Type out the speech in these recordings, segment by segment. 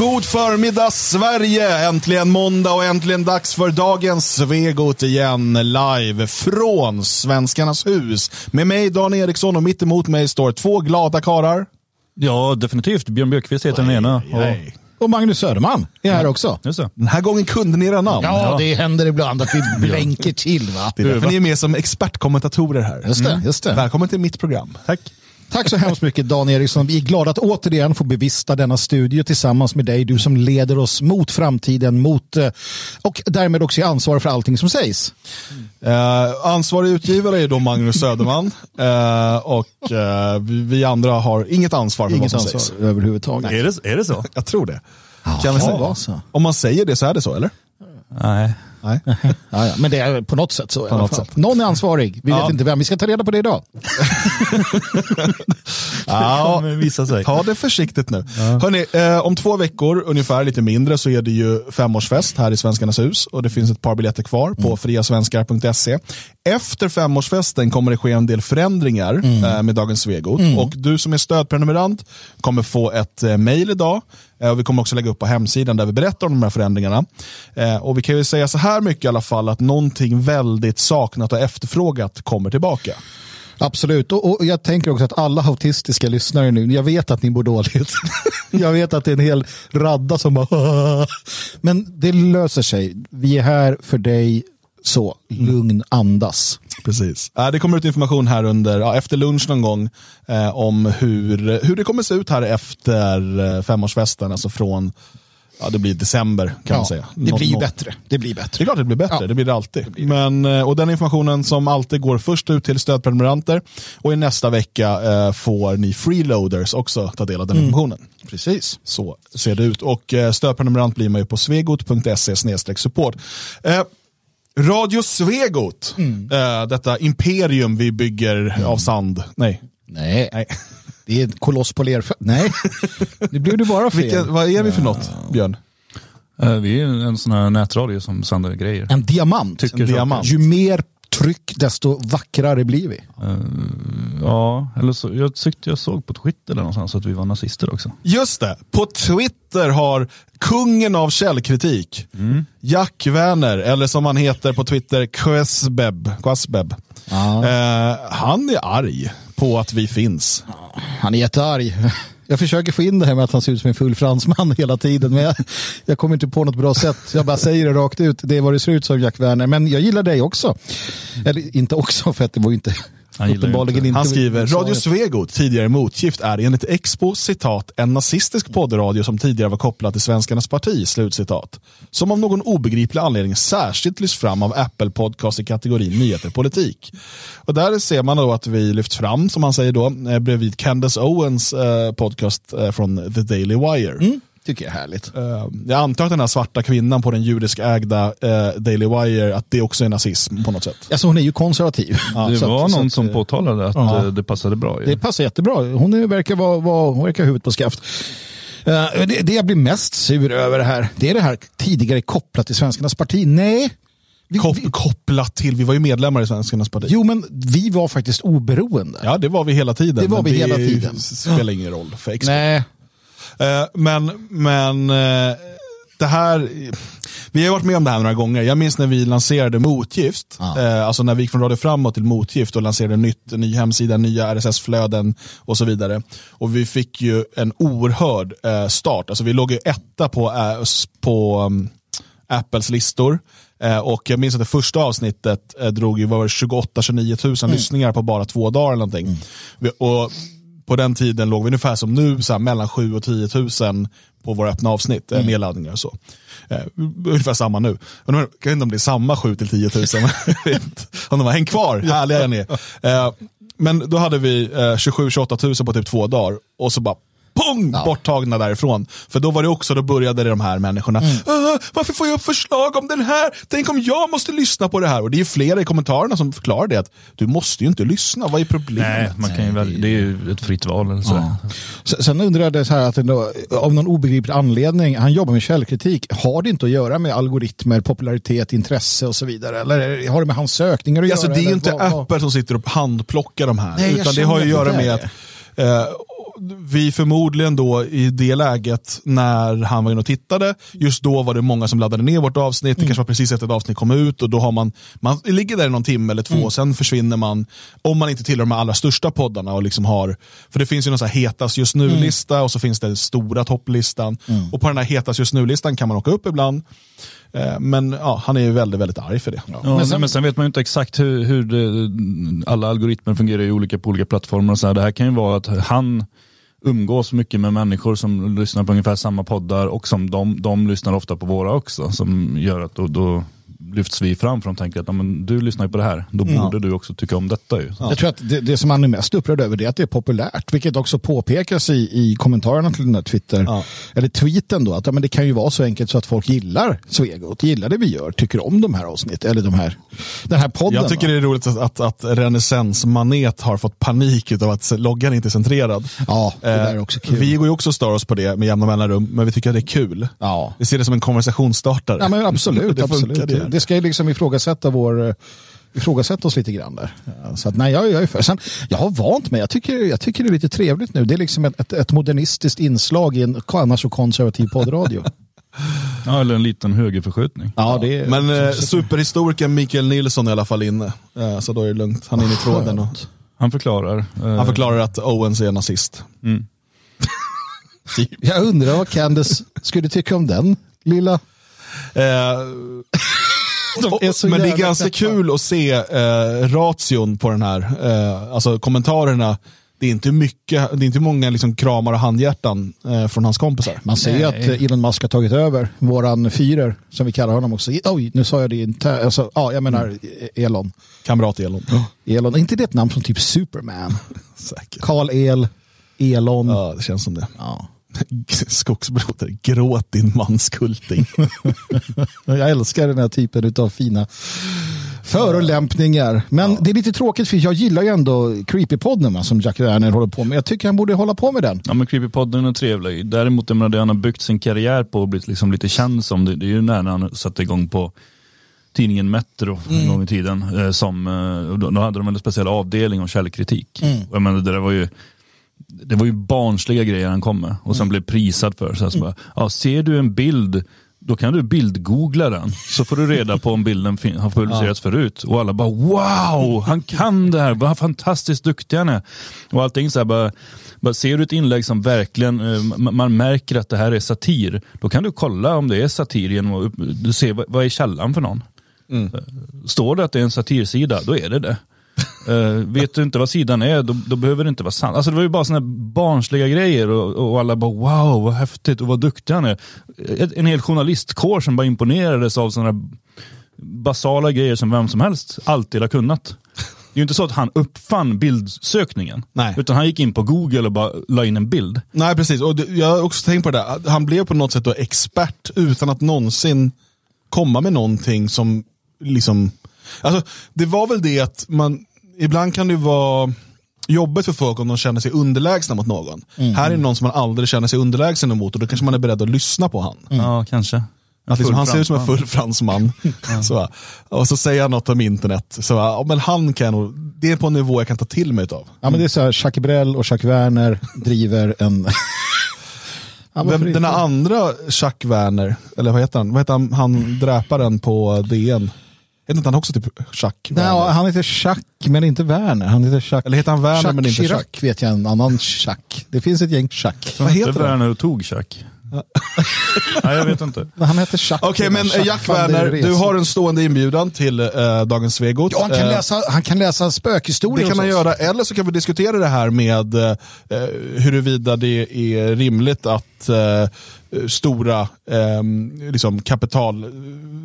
God förmiddag Sverige! Äntligen måndag och äntligen dags för dagens Svegot igen live från Svenskarnas hus. Med mig Dan Eriksson och mitt emot mig står två glada karar. Ja, definitivt. Björn Björkqvist heter den ena. Och, Och Magnus Söderman är här också. just det. Den här gången kunde ni era namn. Ja, det händer ibland att vi blänker till. Va? Det är därför ni är med som expertkommentatorer här. Just det, just det. Välkommen till mitt program. Tack. Tack så hemskt mycket Dan Eriksson. Vi är glada att återigen få bevista denna studio tillsammans med dig. Du som leder oss mot framtiden mot, eh, och därmed också är ansvarig för allting som sägs. Eh, ansvarig utgivare är då Magnus Söderman eh, och eh, vi, andra har inget ansvar för Inget vad som ansvar sägs. överhuvudtaget. Är, det, är det så? Jag tror det. Kan vi det säga? så. Om man säger det så är det så, eller? Nej. Nej. Ja, ja, men det är på något sätt så. i alla fall. Någon är ansvarig. Vi Ja. vet inte vem. Vi ska ta reda på det idag. Ja, visa sig. Ta det försiktigt nu. Hörrni, eh, om två veckor, ungefär lite mindre, så är det ju femårsfest här i Svenskarnas hus och det finns ett par biljetter kvar på friasvenskar.se. Efter femårsfesten kommer det ske en del förändringar eh, med Dagens Svegot och du som är stödprenumerant kommer få ett eh, mail idag eh, och vi kommer också lägga upp på hemsidan där vi berättar om de här förändringarna. Eh, och vi kan ju säga så här mycket i alla fall att någonting väldigt saknat och efterfrågat kommer tillbaka. Absolut, och, och jag tänker också att alla autistiska lyssnare nu, jag vet att ni mår dåligt. jag vet att det är en hel radda som bara Men det löser sig. Vi är här för dig. Så, lugn, andas. Precis. Det kommer ut information här under, ja, efter lunch någon gång eh, om hur, hur det kommer se ut här efter eh, femårsfesten, alltså från, ja det blir december kan man säga. det blir nå- bättre. Det blir Det är bättre. klart det blir bättre, Ja. det blir det alltid. Men, eh, och den informationen som alltid går först ut till stödprenumeranter och i nästa vecka eh, får ni freeloaders också ta del av den Mm. informationen. Precis. Så ser det ut. Och eh, stödprenumerant blir man ju på svegot.se support. Eh, Radio Svegot, Mm. eh, detta imperium vi bygger av sand. Nej. Nej, Nej. det är en koloss på lerfötter. Nej, det blev du bara fel. Vilka, vad är vi för något, Björn? Eh, Vi är en sån här nätradio som sänder grejer. En diamant. Tycker En diamant. Ju mer tryck, desto vackrare blir vi. Ja, eller så, jag tyckte jag såg på Twitter där någonstans att vi var nazister också. Just det, på Twitter har kungen av källkritik, Jack Werner, eller som han heter på Twitter, Quasbeb, Quasbeb. Eh, han är arg på att vi finns. Han är jättearg. Jag försöker få in det här med att han ser ut som en full fransman hela tiden, men jag, jag kommer inte på något bra sätt. Jag bara säger det rakt ut. Det är vad det ser ut som, Jack Werner. Men jag gillar dig också. Eller inte också, för att det var ju inte... Han uppenbarligen inte. Han skriver, Radio. Svegot, tidigare motgift, är enligt Expo citat en nazistisk poddradio som tidigare var kopplad till Svenskarnas parti, slutcitat. Som av någon obegriplig anledning särskilt lyfts fram av Apple Podcast i kategorin nyheter politik. Och där ser man då att vi lyfts fram, som han säger då, eh, bredvid Candace Owens eh, podcast eh, från The Daily Wire. Mm, tycker jag är härligt. Eh, jag antar att den här svarta kvinnan på den judiskägda eh, Daily Wire, att det också är nazism på något sätt. Alltså hon är ju konservativ. det Så var att- någon att, som eh, påtalade att ja. eh, det passade bra. Ju. Det passar jättebra. Hon verkar vara, vara, hon verkar huvudet på skaft. Det, det jag blir mest sur över det här, det är det här tidigare kopplat till Svenskarnas parti. Nej. Vi, Kop kopplat till, vi var ju medlemmar i Svenskarnas parti. jo, men vi var faktiskt oberoende. Ja, det var vi hela tiden. Det var vi hela tiden. spelar ingen roll för Expo. Nej, men men eh, det här, vi har varit med om det här några gånger. Jag minns när vi lanserade Motgift, Ja. eh, alltså när vi gick från Radio Framåt till Motgift och lanserade nytt, ny hemsida, nya RSS-flöden och så vidare. Och vi fick ju en oerhörd eh, start. Alltså vi låg ju etta på, eh, på um, Apples listor. Eh, och jag minns att det första avsnittet eh, drog ju 28-29 000 lyssningar på bara två dagar eller någonting. Vi, och på den tiden låg vi ungefär som nu, så här, mellan 7 och 10 000 på våra öppna avsnitt, mm. nedladdningar och så. Eh, ungefär samma nu. Jag vet inte om det är samma 7 till 10 000, men jag vet inte om de har hängt kvar, härliga ni. Eh, men då hade vi eh, 27-28 000 på typ två dagar och så bara pong, borttagna därifrån. För då var det också, då började de här människorna, "Ah, varför får jag upp förslag om den här? Tänk om jag måste lyssna på det här? Och det är ju flera i kommentarerna som förklarar det, att du måste ju inte lyssna, vad är problemet? Nej, man kan ju välja, det är ju ett fritt val. Eller så. Ja. Sen undrar jag det så här att ändå, av någon obegriplig anledning, han jobbar med källkritik, har det inte att göra med algoritmer, popularitet, intresse och så vidare? Eller har det med hans sökningar att göra? Alltså, det är ju inte vad- vad- Apple som sitter och handplockar de här. Nej, jag utan det har ju att göra det med att eh, vi förmodligen då i det läget när han var inne och tittade, just då var det många som laddade ner vårt avsnitt, det kanske var precis efter ett avsnitt kom ut och då har man, man ligger där i någon timme eller två och sen försvinner man, om man inte tillhör de allra största poddarna och liksom har, för det finns ju någon så här hetast just nu-lista och så finns det den stora topplistan och på den här hetast just nu-listan kan man åka upp ibland. Eh, Men ja, han är ju väldigt, väldigt arg för det. Ja, Men sen, men sen vet man ju inte exakt hur, hur det, alla algoritmer fungerar i olika, på olika plattformar. Och så här. Det här kan ju vara att han umgås mycket med människor som lyssnar på ungefär samma poddar och som de, de lyssnar ofta på våra också. Som gör att då, då lyfts vi fram för de tänker att ja, men, du lyssnar ju på det här, då borde du också tycka om detta. Ju. Jag tror att det, det som han är mest upprörd över det är att det är populärt, vilket också påpekas i, i kommentarerna till den här Twitter, Ja. eller tweeten då, att ja, men det kan ju vara så enkelt så att folk gillar Svegot, gillar det vi gör, tycker om de här avsnitt, eller de här, den här podden. Jag tycker va? det är roligt att, att, att Renässans Manet har fått panik av att loggan inte är centrerad. Ja, det där är Eh, också kul. Vi går ju också och stör oss på det med jämna mellanrum, men vi tycker att det är kul. Ja. Vi ser det som en konversationsstartare. Ja, men absolut. det absolut. funkar Det, det. ska ju liksom ifrågasätta vår eh, ifrågasätta oss lite grann där. Så att, nej, jag, jag är för. Sen, jag har vant mig. Jag tycker, jag tycker det är lite trevligt nu. Det är liksom ett, ett, ett modernistiskt inslag i en annars så konservativ poddradio. Ja, eller en liten högerförskjutning. Ja, det är, Men eh, superhistorikern Mikael Nilsson är i alla fall inne, eh, så då är det lugnt. Han är inne i tråden och Han förklarar. eh, han förklarar att Owens är nazist. Mm. jag undrar vad Candice skulle tycka om den lilla... Eh, De är så men det är ganska knäppa. kul att se eh, ration på den här, eh, alltså kommentarerna. Det är inte mycket, det är inte många liksom kramar och handhjärtan eh, från hans kompisar. Man ser ju att Elon Musk har tagit över våran fyrer, som vi kallar honom också. Oj, nu sa jag det inte. Alltså, ja, jag menar eh, Elon. Kamrat Elon. Elon. Är inte det ett namn som typ Superman? Säkert. Karl El, Elon. Ja, det känns som det. Ja. Skogsbroder, gråt din manskulting. Jag älskar den här typen av fina förolämpningar. Men det är lite tråkigt för jag gillar ju ändå Creepypodden som Jack Werner håller på med. Jag tycker han borde hålla på med den. Ja men Creepypodden är trevlig. Däremot jag menar, det han har byggt sin karriär på och blivit liksom lite känd som, det, det är ju när han satte igång på tidningen Metro en gång i tiden. Eh, som, eh, då, då hade de en speciell avdelning om källkritik. Och jag menar, det där var ju det var ju barnsliga grejer han kom med och sen blev prisad för. Så här, så bara, ja, ser du en bild, då kan du bildgoogla den. Så får du reda på om bilden har publicerats förut. Och alla bara wow, han kan det här, vad fantastiskt duktig han är. Och allting så här bara, bara ser du ett inlägg som verkligen, eh, ma- man märker att det här är satir, då kan du kolla om det är satir genom att ser vad, vad är källan för någon. Står det att det är en satirsida, då är det det. Eh, vet du inte vad sidan är, då, då behöver det inte vara sant. Alltså det var ju bara sådana barnsliga grejer och, och alla bara wow, vad häftigt och vad duktig han är. Ett, en hel journalistkår som bara imponerades av sådana basala grejer som vem som helst alltid har kunnat. Det är ju inte så att han uppfann bildsökningen. Nej. Utan han gick in på Google och bara la in en bild. Nej, precis. Och jag har också tänkt på det där. Han blev på något sätt då expert utan att någonsin komma med någonting som liksom... Alltså, det var väl det att man... Ibland kan det vara jobbigt för folk om de känner sig underlägsna mot någon. Här är det någon som man aldrig känner sig underlägsen mot och då kanske man är beredd att lyssna på han. Ja, kanske. Att liksom, han ser ut som en full fransman. så, va. och så säger han något om internet. Så, ja, men han kan nog, det är på en nivå jag kan ta till mig av. Ja, men det är så här, Jacques Brel och Jacques Werner driver en... ja, Vem, den andra Chuck Werner, eller vad heter han? Vad heter han, han dräparen på DN? Heter inte han också typ Chuck Nej, Werner? han heter Jacques, men inte Werner. Han heter Jacques. Eller heter han Werner Jacques men inte Chirac Chuck? vet jag, en annan Jacques. Det finns ett gäng Jacques. Vad heter? Werner och tog Jack. Nej, jag vet inte. Men Han heter Jacques. Okej, men eh, Jacques Jack Werner, du har en stående inbjudan till eh, Dagens Svegot. Ja, han kan Eh, läsa, han kan läsa spökhistorier Det kan han oss. göra, eller så kan vi diskutera det här med eh, huruvida det är rimligt att eh, stora eh, liksom kapital, eh,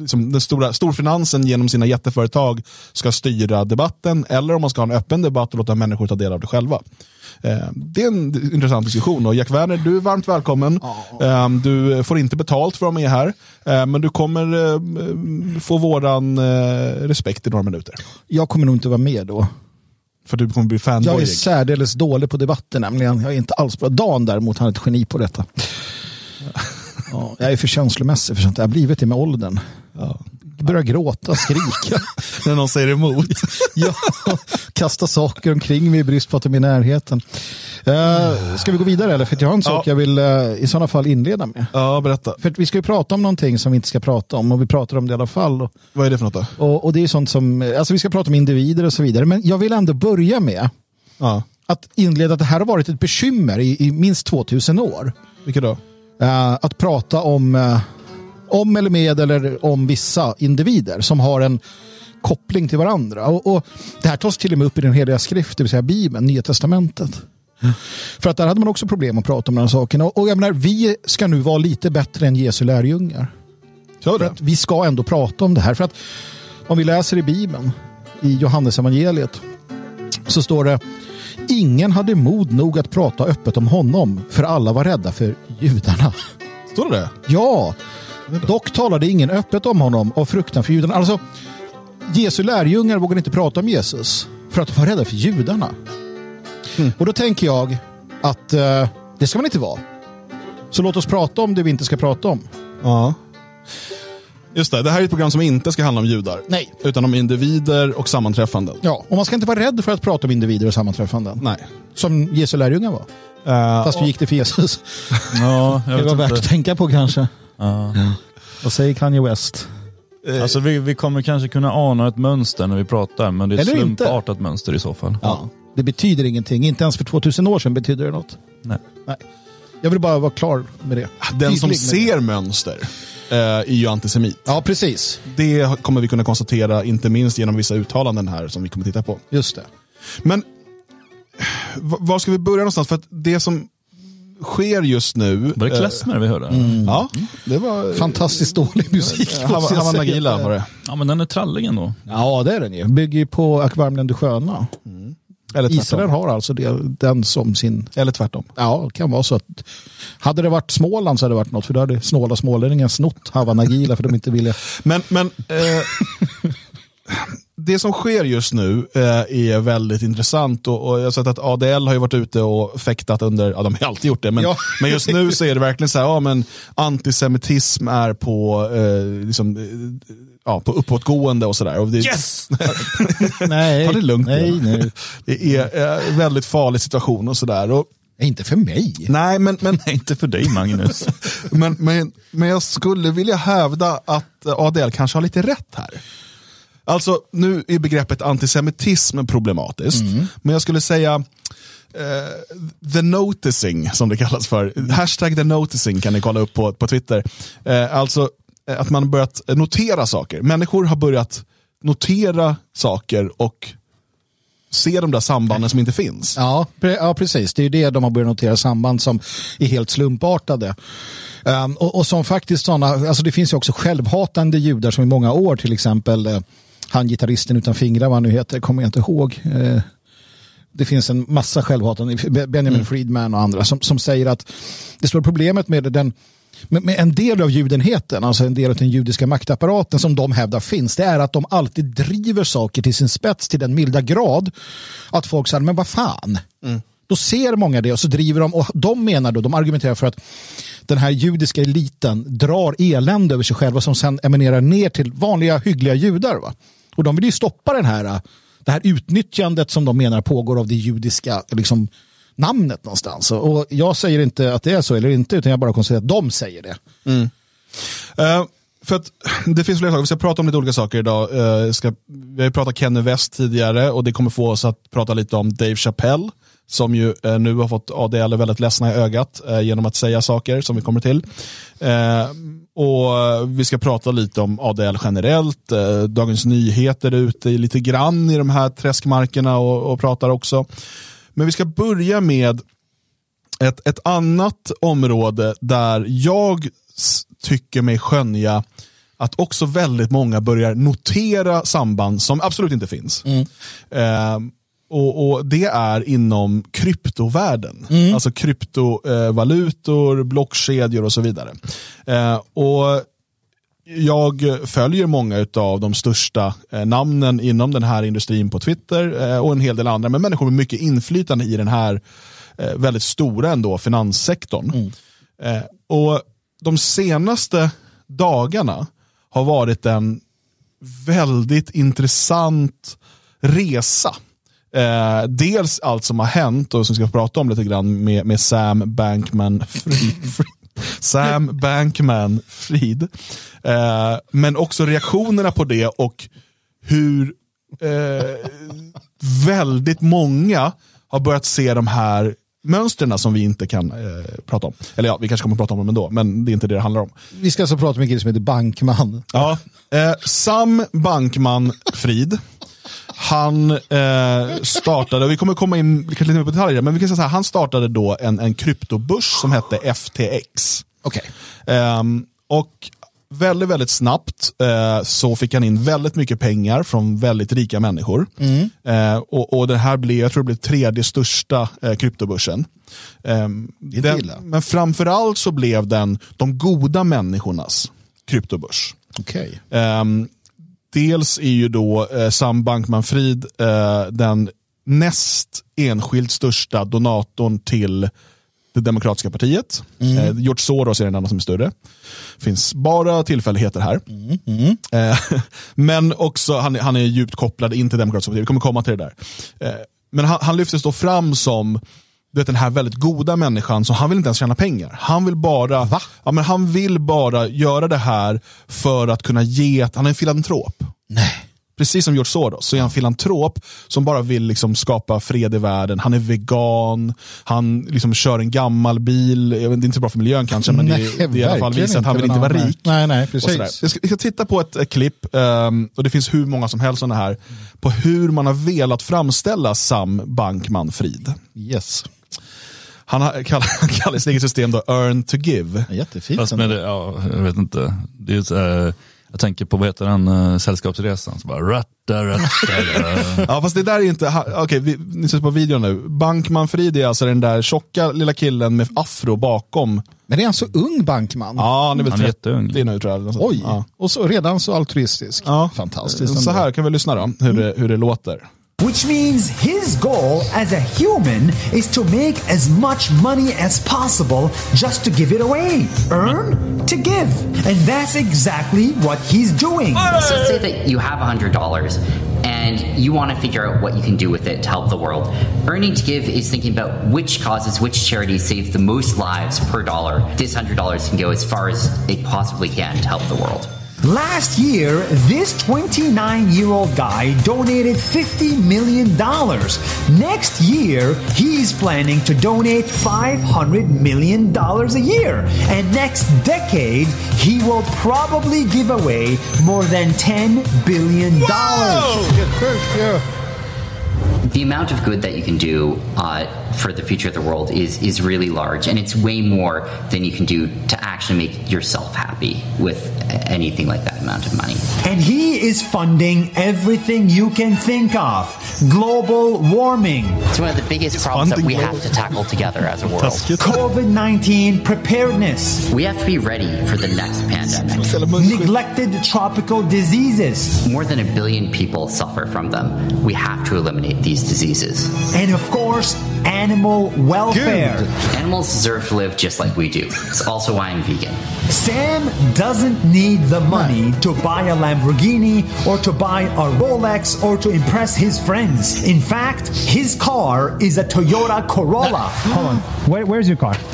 liksom den stora storfinansen genom sina jätteföretag ska styra debatten eller om man ska ha en öppen debatt och låta människor ta del av det själva. Eh, det är en intressant diskussion och Jack Werner, du är varmt välkommen. Eh, du får inte betalt för att vara med här, eh, men du kommer få våran respekt i några minuter. Jag kommer nog inte vara med då. För du kommer bli Jag fanboyig. är särdeles dålig på debatter nämligen. Jag är inte alls bra. Dan däremot, han är ett geni på detta. Ja, jag är för känslomässig för sånt. Jag har blivit det med åldern. Ja. Börjar gråta, skrika. När någon säger emot. ja, kasta saker omkring mig i brist på att de är i närheten. Uh, ska vi gå vidare eller? För jag har en sak Ja. jag vill uh, i sådana fall inleda med. Ja, berätta. För vi ska ju prata om någonting som vi inte ska prata om och vi pratar om det i alla fall. Och, Vad är det för något då? och, och det är sånt som, alltså vi ska prata om individer och så vidare. Men jag vill ändå börja med Ja. att inleda att det här har varit ett bekymmer i, i minst 2000 år. Vilket då? Eh, att prata om, eh, om eller med eller om vissa individer som har en koppling till varandra. Och, och Det här tas till och med upp i den heliga skrift, det vill säga Bibeln, Nya Testamentet. För att där hade man också problem att prata om de här sakerna. Och, jag menar, vi ska nu vara lite bättre än Jesu lärjungar. Så För att vi ska ändå prata om det här. För att om vi läser i Bibeln, i Johannes evangeliet så står det Ingen hade mod nog att prata öppet om honom, för alla var rädda för judarna. Står det? Ja, dock talade ingen öppet om honom av fruktan för judarna. Alltså, Jesu lärjungar vågade inte prata om Jesus för att de var rädda för judarna. Och då tänker jag att eh, det ska man inte vara. Så låt oss prata om det vi inte ska prata om. Ja. Just det, det här är ett program som inte ska handla om judar. Nej. Utan om individer och sammanträffanden. Ja, och man ska inte vara rädd för att prata om individer och sammanträffanden. Nej. Som Jesu lärjungar var. Eh, Fast vi gick det för Jesus. Ja, jag Det var värt att tänka på kanske. Ja. Vad säger Kanye West? Alltså vi, vi kommer kanske kunna ana ett mönster när vi pratar, men det är ett Eller inte. slumpartat mönster i så fall. Ja. Det betyder ingenting. Inte ens för 2000 år sedan betyder det något. Nej. Nej. Jag vill bara vara klar med det. den som Tydlig med det. ser mönster eh, är ju antisemit. Ja, precis. Det kommer vi kunna konstatera, inte minst genom vissa uttalanden här som vi kommer titta på. Just det. Men v- var ska vi börja någonstans? För att det som sker just nu... Var det eh, klezmer vi hörde? Ja, det var... Fantastiskt dålig musik. Hawa säga. Nagila var det. Ja, men den är trallig ändå. Ja, det är den ju. Bygger ju på Akvarmlen du sköna. Eller tvärtom. Israel har alltså det, den som sin... Eller tvärtom. Ja, det kan vara så att... Hade det varit Småland så hade det varit något. För då hade snåla smålänningar snott Hawa Nagila för de inte ville... Men, men eh, det som sker just nu eh, är väldigt intressant och, och jag har sett att ADL har ju varit ute och fäktat under, ja de har alltid gjort det, men, Ja. men just nu så är det verkligen så här, ja men antisemitism är på, eh, liksom, eh, ja, på uppåtgående och sådär. Yes! Nej, Ta det lugnt nej, nu. nej. det är eh, väldigt farlig situation och sådär. Inte för mig. nej, men, men, Nej, inte för dig Magnus. men, men, men jag skulle vilja hävda att ADL kanske har lite rätt här. Alltså, nu är begreppet antisemitism problematiskt, men jag skulle säga eh, the noticing, som det kallas för. Hashtag the noticing kan ni kolla upp på, på Twitter. Eh, alltså eh, att man börjat notera saker. Människor har börjat notera saker och se de där sambanden som inte finns. Ja, pre- ja, precis. Det är ju det de har börjat notera samband som är helt slumpartade. Um, och, och som faktiskt sådana, alltså det finns ju också självhatande judar som i många år till exempel han gitarristen utan fingrar, vad han nu heter, kommer jag inte ihåg. Eh, det finns en massa självhatande, Benjamin Friedman och andra, som, som säger att det stora problemet med den med, en del av judenheten, alltså en del av den judiska maktapparaten som de hävdar finns, det är att de alltid driver saker till sin spets till den milda grad att folk säger, men vad fan? Då ser många det och så driver de, och de menar då, de argumenterar för att den här judiska eliten drar elände över sig själva som sen eminerar ner till vanliga hyggliga judar. Va? Och de vill ju stoppa den här, äh, det här utnyttjandet som de menar pågår av det judiska liksom, namnet någonstans. Och jag säger inte att det är så eller inte, utan jag bara konstaterar att de säger det. Mm. Eh, för att det finns flera saker, vi ska prata om lite olika saker idag. Uh, ska, vi har ju pratat Kenny West tidigare och det kommer få oss att prata lite om Dave Chappelle som ju eh, nu har fått ADL väldigt ledsna i ögat eh, genom att säga saker som vi kommer till. Eh, och eh, Vi ska prata lite om ADL generellt. Eh, Dagens Nyheter är ute lite grann i de här träskmarkerna och, och pratar också. Men vi ska börja med ett, ett annat område där jag tycker mig skönja att också väldigt många börjar notera samband som absolut inte finns. Eh, och, och Det är inom kryptovärlden. Alltså kryptovalutor, blockkedjor och så vidare. Eh, och jag följer många av de största eh, namnen inom den här industrin på Twitter eh, och en hel del andra, men människor med mycket inflytande i den här eh, väldigt stora ändå finanssektorn. Eh, och de senaste dagarna har varit en väldigt intressant resa. Eh, dels allt som har hänt och som vi ska prata om lite grann med, med Sam Bankman Fried. Sam Bankman Fried. Eh, men också reaktionerna på det och hur eh, väldigt många har börjat se de här mönstren som vi inte kan eh, prata om. Eller ja, vi kanske kommer att prata om dem ändå, men det är inte det det handlar om. Vi ska alltså prata med en kille som heter Bankman. Ja, eh, Sam Bankman Frid. Han eh, startade, och vi kommer komma in kanske lite mer på detaljer, men vi kan säga så här, han startade då en, en kryptobörs som hette FTX. Okej. Ehm, och väldigt, väldigt snabbt eh, så fick han in väldigt mycket pengar från väldigt rika människor. Eh, och, och det här blev, jag tror det blev tredje största eh, kryptobörsen. Ehm, Det är inte illa. den, men framförallt så blev den de goda människornas kryptobörs. Okej. Dels är ju då eh, Sam Bankman-Fried eh, den näst enskilt största donatorn till det demokratiska partiet. Eh, George Soros är den enda som är större. finns bara tillfälligheter här. Eh, men också, han, han är djupt kopplad in till demokratiska partiet. Vi kommer komma till det där. Eh, men han, han lyftes då fram som du vet, den här väldigt goda människan, så han vill inte ens tjäna pengar. Han vill bara, ja, men han vill bara göra det här för att kunna ge, han är en filantrop. Nej. Precis som George Soros så är han filantrop som bara vill liksom skapa fred i världen. Han är vegan, han liksom kör en gammal bil. Jag vet, det är inte så bra för miljön kanske, men det, är- det är i alla fall visar att han vill inte vara Nej. rik. Nej, nej, precis. Jag ska, jag ska titta på ett, ett klipp, ehm, och det finns hur många som helst sådana här, på hur man har velat framställa Sam Bankman-Fried. Yes. Han kallar, kallar sitt eget system då Earn to Give. Jättefint. Fast med det, ja, jag vet inte. Det är här, jag tänker på, vad heter den, uh, Sällskapsresan? Så bara, ratta, ratta, ratta. Ja fast det där är inte, okej vi, ni ser på videon nu. Bankman-Fried är alltså den där tjocka lilla killen med afro bakom. Men är han så ung Bankman? Ja han är väl Han är 30 jätteung. nu tror jag. Oj, Ja. och så redan så altruistisk. Ja. Fantastiskt. Så här kan vi lyssna då, hur det, hur det låter. Which means his goal as a human is to make as much money as possible just to give it away. Earn to give. And that's exactly what he's doing. So say that you have $100 and you want to figure out what you can do with it to help the world. Earning to Give is thinking about which causes, which charities save the most lives per dollar. This $100 can go as far as it possibly can to help the world. Last year, this 29 year old guy donated $50 million. Next year, he's planning to donate $500 million a year. And next decade, he will probably give away more than $10 billion. The amount of good that you can do uh, for the future of the world is is really large, and it's way more than you can do to actually make yourself happy with anything like that amount of money. And he is funding everything you can think of global warming, It's one of the biggest problems that funding we have to tackle together as a world. COVID 19 preparedness, We have to be ready for the next pandemic. neglected tropical diseases, More than a billion people suffer from them. We have to eliminate these diseases. and of course, animal welfare. Animals deserve to live just like we do. It's also why I'm vegan. Sam doesn't need the money to buy a Lamborghini or to buy a Rolex or to impress his friends. In fact, his car is a Toyota Corolla. Hold on. Where, where's your car?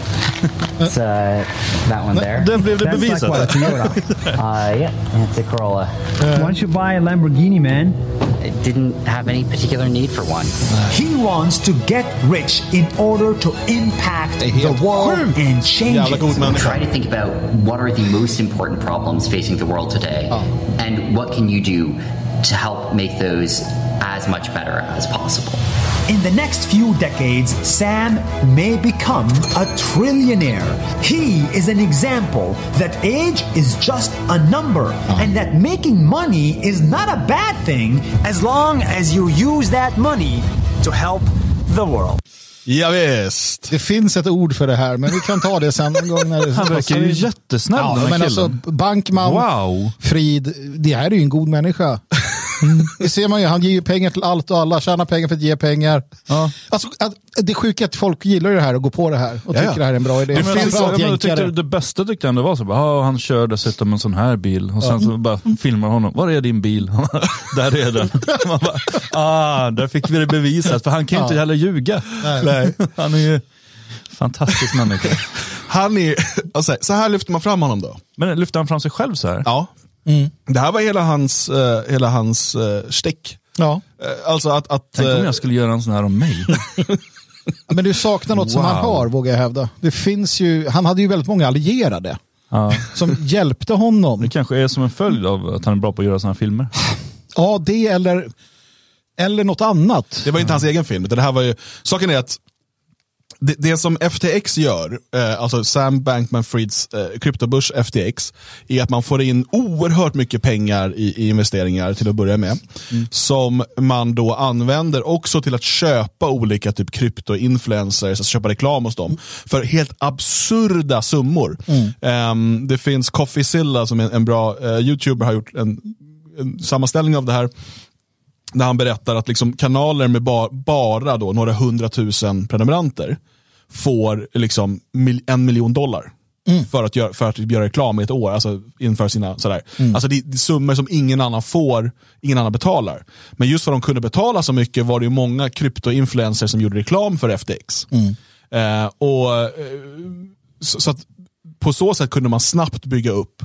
It's uh, that one there. Där blev det That's like what, a bevisat. Toyota. Uh, yeah, it's a Corolla. Why don't you buy a Lamborghini, man? I didn't have any particular need for one. He wants to get rich in order to impact the helt world and change Jävla god it. människa. Try to think about what are the most important problems facing the world today, and what can you do to help make those as much better as possible. In the next few decades, Sam may become a trillionaire. He is an example that age is just a number and that making money is not a bad thing as long as you use that money to help the world. Ja, visst. Det finns ett ord för det här, men vi kan ta det sen någon gång. När det Han verkar ju jättesnäll Ja, den här men killen. alltså Bankman, Wow. Frid, det här är ju en god människa. Det ser man ju, han ger ju pengar till allt och alla, tjänar pengar för att ge pengar. Ja. Alltså, att, det är sjukt att folk gillar det här och går på det här och Ja, tycker ja. det här är en bra idé. Det Men finns- jag tyckte det bästa tyckte jag ändå var så, bara, han kör dessutom en sån här bil och sen så bara filmar honom, var är din bil? Där är den. Man bara, ah, där fick vi det bevisat, för han kan ju inte heller ljuga. Nej. Han är ju fantastisk människa. Han är, alltså, så här lyfter man fram honom då. Men lyfter han fram sig själv så här? Ja. Det här var hela hans, uh, hela hans uh, stick. Ja. Eh, alltså att, att Tänk om eh, jag skulle göra en sån här om mig. Men du saknar något som Wow. han har, vågar jag hävda. Det finns ju, han hade ju väldigt många allierade Ja. som hjälpte honom. Det kanske är som en följd av att han är bra på att göra här filmer. Ja, det eller, eller något annat. Det var inte hans egen film. Det här var ju, saken är att det, det som FTX gör, eh, alltså Sam Bankman-Frieds eh, kryptobörs FTX, är att man får in oerhört mycket pengar i, i investeringar till att börja med. Som man då använder också till att köpa olika typ krypto-influencers, alltså köpa reklam hos dem. För helt absurda summor. Ehm, det finns Coffeezilla som är en, en bra eh, youtuber har gjort en, en sammanställning av det här när han berättar att liksom kanaler med ba bara då några hundratusen prenumeranter får liksom mil en miljon dollar. För, att göra, för att göra reklam i ett år, alltså inför sina sådär. Alltså det, är summor som ingen annan får, ingen annan betalar. Men just för att de kunde betala så mycket var det ju många krypto-influencers som gjorde reklam för FTX. Eh, och, eh, så, så på så sätt kunde man snabbt bygga upp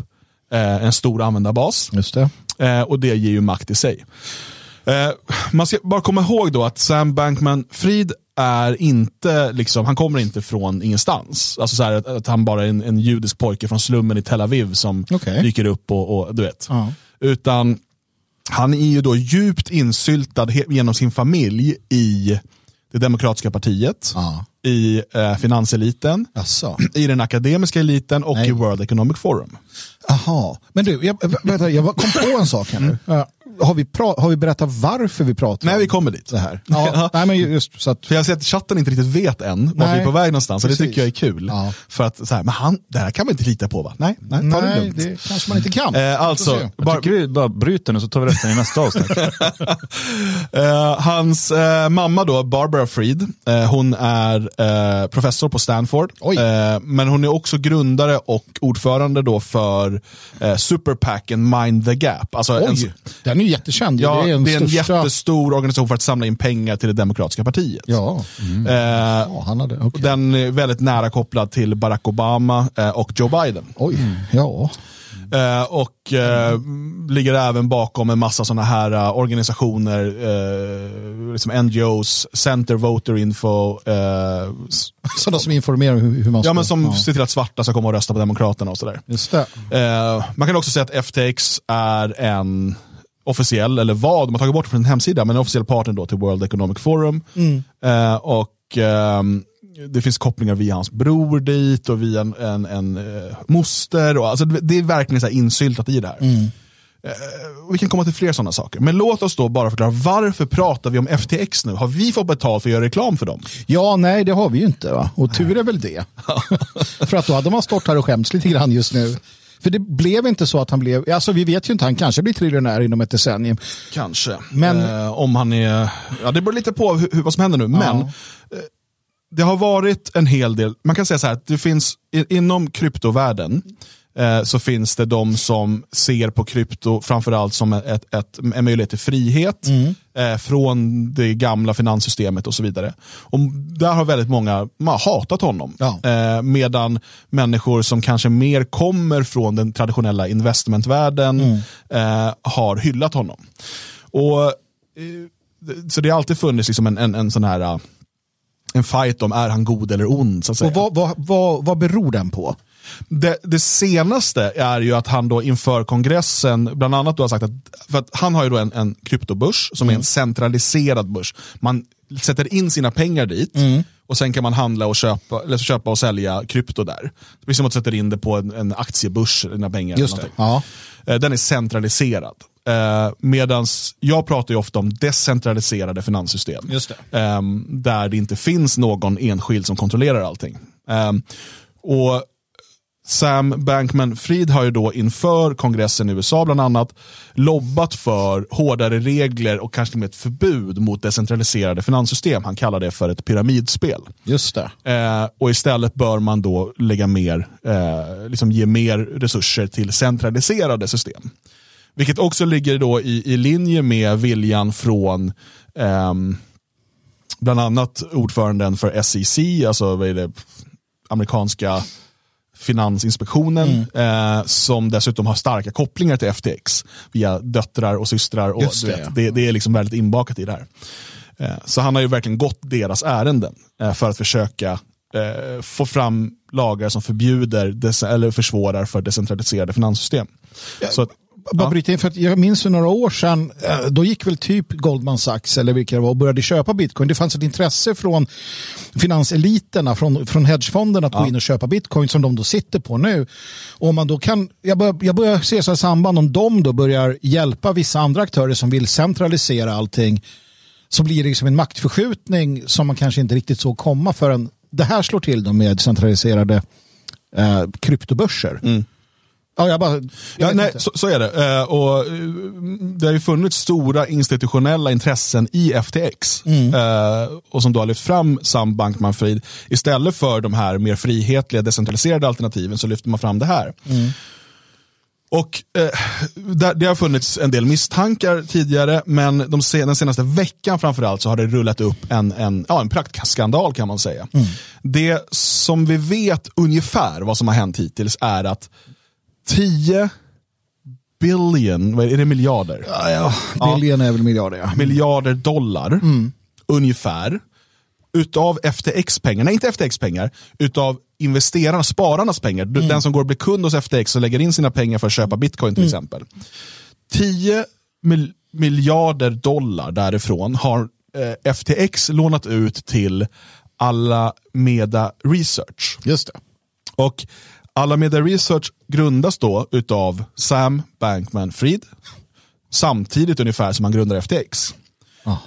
eh, en stor användarbas. Just det. Eh, och det ger ju makt i sig. Eh, man ska bara komma ihåg då att Sam Bankman-Fried är inte, liksom, han kommer inte från ingenstans. Alltså så här, att, att han bara är en, en judisk pojke från slummen i Tel Aviv som Okej. dyker upp och, och du vet. Ja. Utan han är ju då djupt insyltad genom sin familj i det demokratiska partiet, Ja. i eh, finanseliten, Asså. i den akademiska eliten och Nej. i World Economic Forum. Aha. Men du, jag, vänta, jag kom på en sak här nu. Ja. Har, vi pra- har vi berättat varför vi pratar Nej, om vi kommer dit. det här? Ja. Nej, men just så att... För jag ser att chatten inte riktigt vet än vart vi är på väg någonstans. Och det tycker jag är kul. Ja. För att så här, men han, det här kan man inte lita på va? Nej, nej ta det Nej, lugnt. det kanske man inte kan. Eh, alltså, bara, tycker vi bara bryter nu så tar vi resten i nästa avsnitt. eh, hans eh, mamma då, Barbara Fried, eh, hon är eh, professor på Stanford. Oj. Eh, men hon är också grundare och ordförande då för eh, Superpacken Mind the Gap. Alltså en, Oj, den är ju jättekänd. ja, det är en, största... jättestor organisation för att samla in pengar till det demokratiska partiet. Ja, Eh, ja han hade... okej. Den är väldigt nära kopplad till Barack Obama eh, och Joe Biden. Oj, ja. Eh, och eh, ligger även bakom en massa sådana här eh, organisationer, eh, liksom NGOs, Center Voter Info, eh, Sådana som informerar hur, hur man ska... ja, men som ja. ser till att svarta ska komma och rösta på Demokraterna och sådär. Just det. Eh, man kan också säga att FTX är en officiell, eller vad, de har tagit bort det från sin hemsida, men en officiell partner då till World Economic Forum. Eh, och ehm, det finns kopplingar via hans bror dit och via en, en, en eh, moster. Och, alltså, det är verkligen så insyltat i det här. Eh, och vi kan komma till fler sådana saker. Men låt oss då bara förklara, varför pratar vi om FTX nu? Har vi fått betalt för att göra reklam för dem? Ja, nej, det har vi ju inte. Va? Och tur är väl det. För att då hade man stått här och skämts lite grann just nu. För det blev inte så att han blev, alltså vi vet ju inte, han kanske blir triljonär inom ett decennium. Kanske. Men- eh, om han är, ja det beror lite på hur, vad som händer nu. Men eh, det har varit en hel del, man kan säga så här, att det finns inom kryptovärlden eh, så finns det de som ser på krypto framförallt som ett, ett, en möjlighet till frihet eh, från det gamla finanssystemet och så vidare. Och där har väldigt många man hatat honom. Ja. Eh, medan människor som kanske mer kommer från den traditionella investmentvärlden eh, har hyllat honom. Och, eh, så det har alltid funnits liksom en, en, en sån här en fight om är han god eller ond. Så att säga. Och vad, vad, vad, vad beror den på? Det, det senaste är ju att han då inför kongressen bland annat då har sagt att, för att han har ju då en, en kryptobörs som är en centraliserad börs. Man sätter in sina pengar dit och sen kan man handla och köpa, eller köpa och sälja krypto där. Det är som att du sätter in det på en, en aktiebörs, dina pengar. Just eller det. Ja. Eh, Den är centraliserad. Eh, medans jag pratar ju ofta om decentraliserade finanssystem. Just Ehm, där det inte finns någon enskild som kontrollerar allting. Ehm, och Sam Bankman-Fried har ju då inför kongressen i USA bland annat lobbat för hårdare regler och kanske med ett förbud mot decentraliserade finanssystem. Han kallar det för ett pyramidspel. Just det. Eh, och istället bör man då lägga mer, eh, liksom ge mer resurser till centraliserade system. Vilket också ligger då i, i linje med viljan från ehm, bland annat ordföranden för SEC, alltså vad är det, amerikanska Finansinspektionen, eh, som dessutom har starka kopplingar till FTX via döttrar och systrar. Och Just det, vet, ja. det, det är liksom väldigt inbakat i det här. Eh, så han har ju verkligen gått deras ärenden eh, för att försöka eh, få fram lagar som förbjuder eller försvårar för decentraliserade finanssystem. Så att, Bara ja. bryta in, för att jag minns för några år sedan, eh, då gick väl typ Goldman Sachs eller vilka det var och började köpa bitcoin. Det fanns ett intresse från finanseliterna, från, från hedgefonden att gå in och köpa bitcoin som de då sitter på nu. Och man då kan, jag, börjar, jag börjar se så här samband om de då börjar hjälpa vissa andra aktörer som vill centralisera allting så blir det liksom en maktförskjutning som man kanske inte riktigt såg komma förrän det här slår till då med centraliserade eh, kryptobörser. Ja, jag bara, jag Ja, nej, så, så är det. Eh, och, eh, det har ju funnits stora institutionella intressen i FTX. Mm. Eh, och som då har lyft fram Sam Bankman-Fried. Istället för de här mer frihetliga, decentraliserade alternativen så lyfter man fram det här. Mm. Och eh, Det har funnits en del misstankar tidigare, men de sen, den senaste veckan framförallt så har det rullat upp en, en, ja, en praktskandal kan man säga. Mm. Det som vi vet ungefär vad som har hänt hittills är att 10 billion, är det miljarder? Ja, ja. Billion är väl miljarder, ja. Miljarder dollar ungefär utav FTX-pengar, nej inte FTX-pengar, utav investerarnas, spararnas pengar. Du- Den som går och blir kund hos FTX och lägger in sina pengar för att köpa bitcoin till exempel. 10 mil- miljarder dollar därifrån har eh, FTX lånat ut till Alameda Research. Just det. Och Alameda Research grundas då utav Sam Bankman-Fried samtidigt ungefär som han grundar FTX.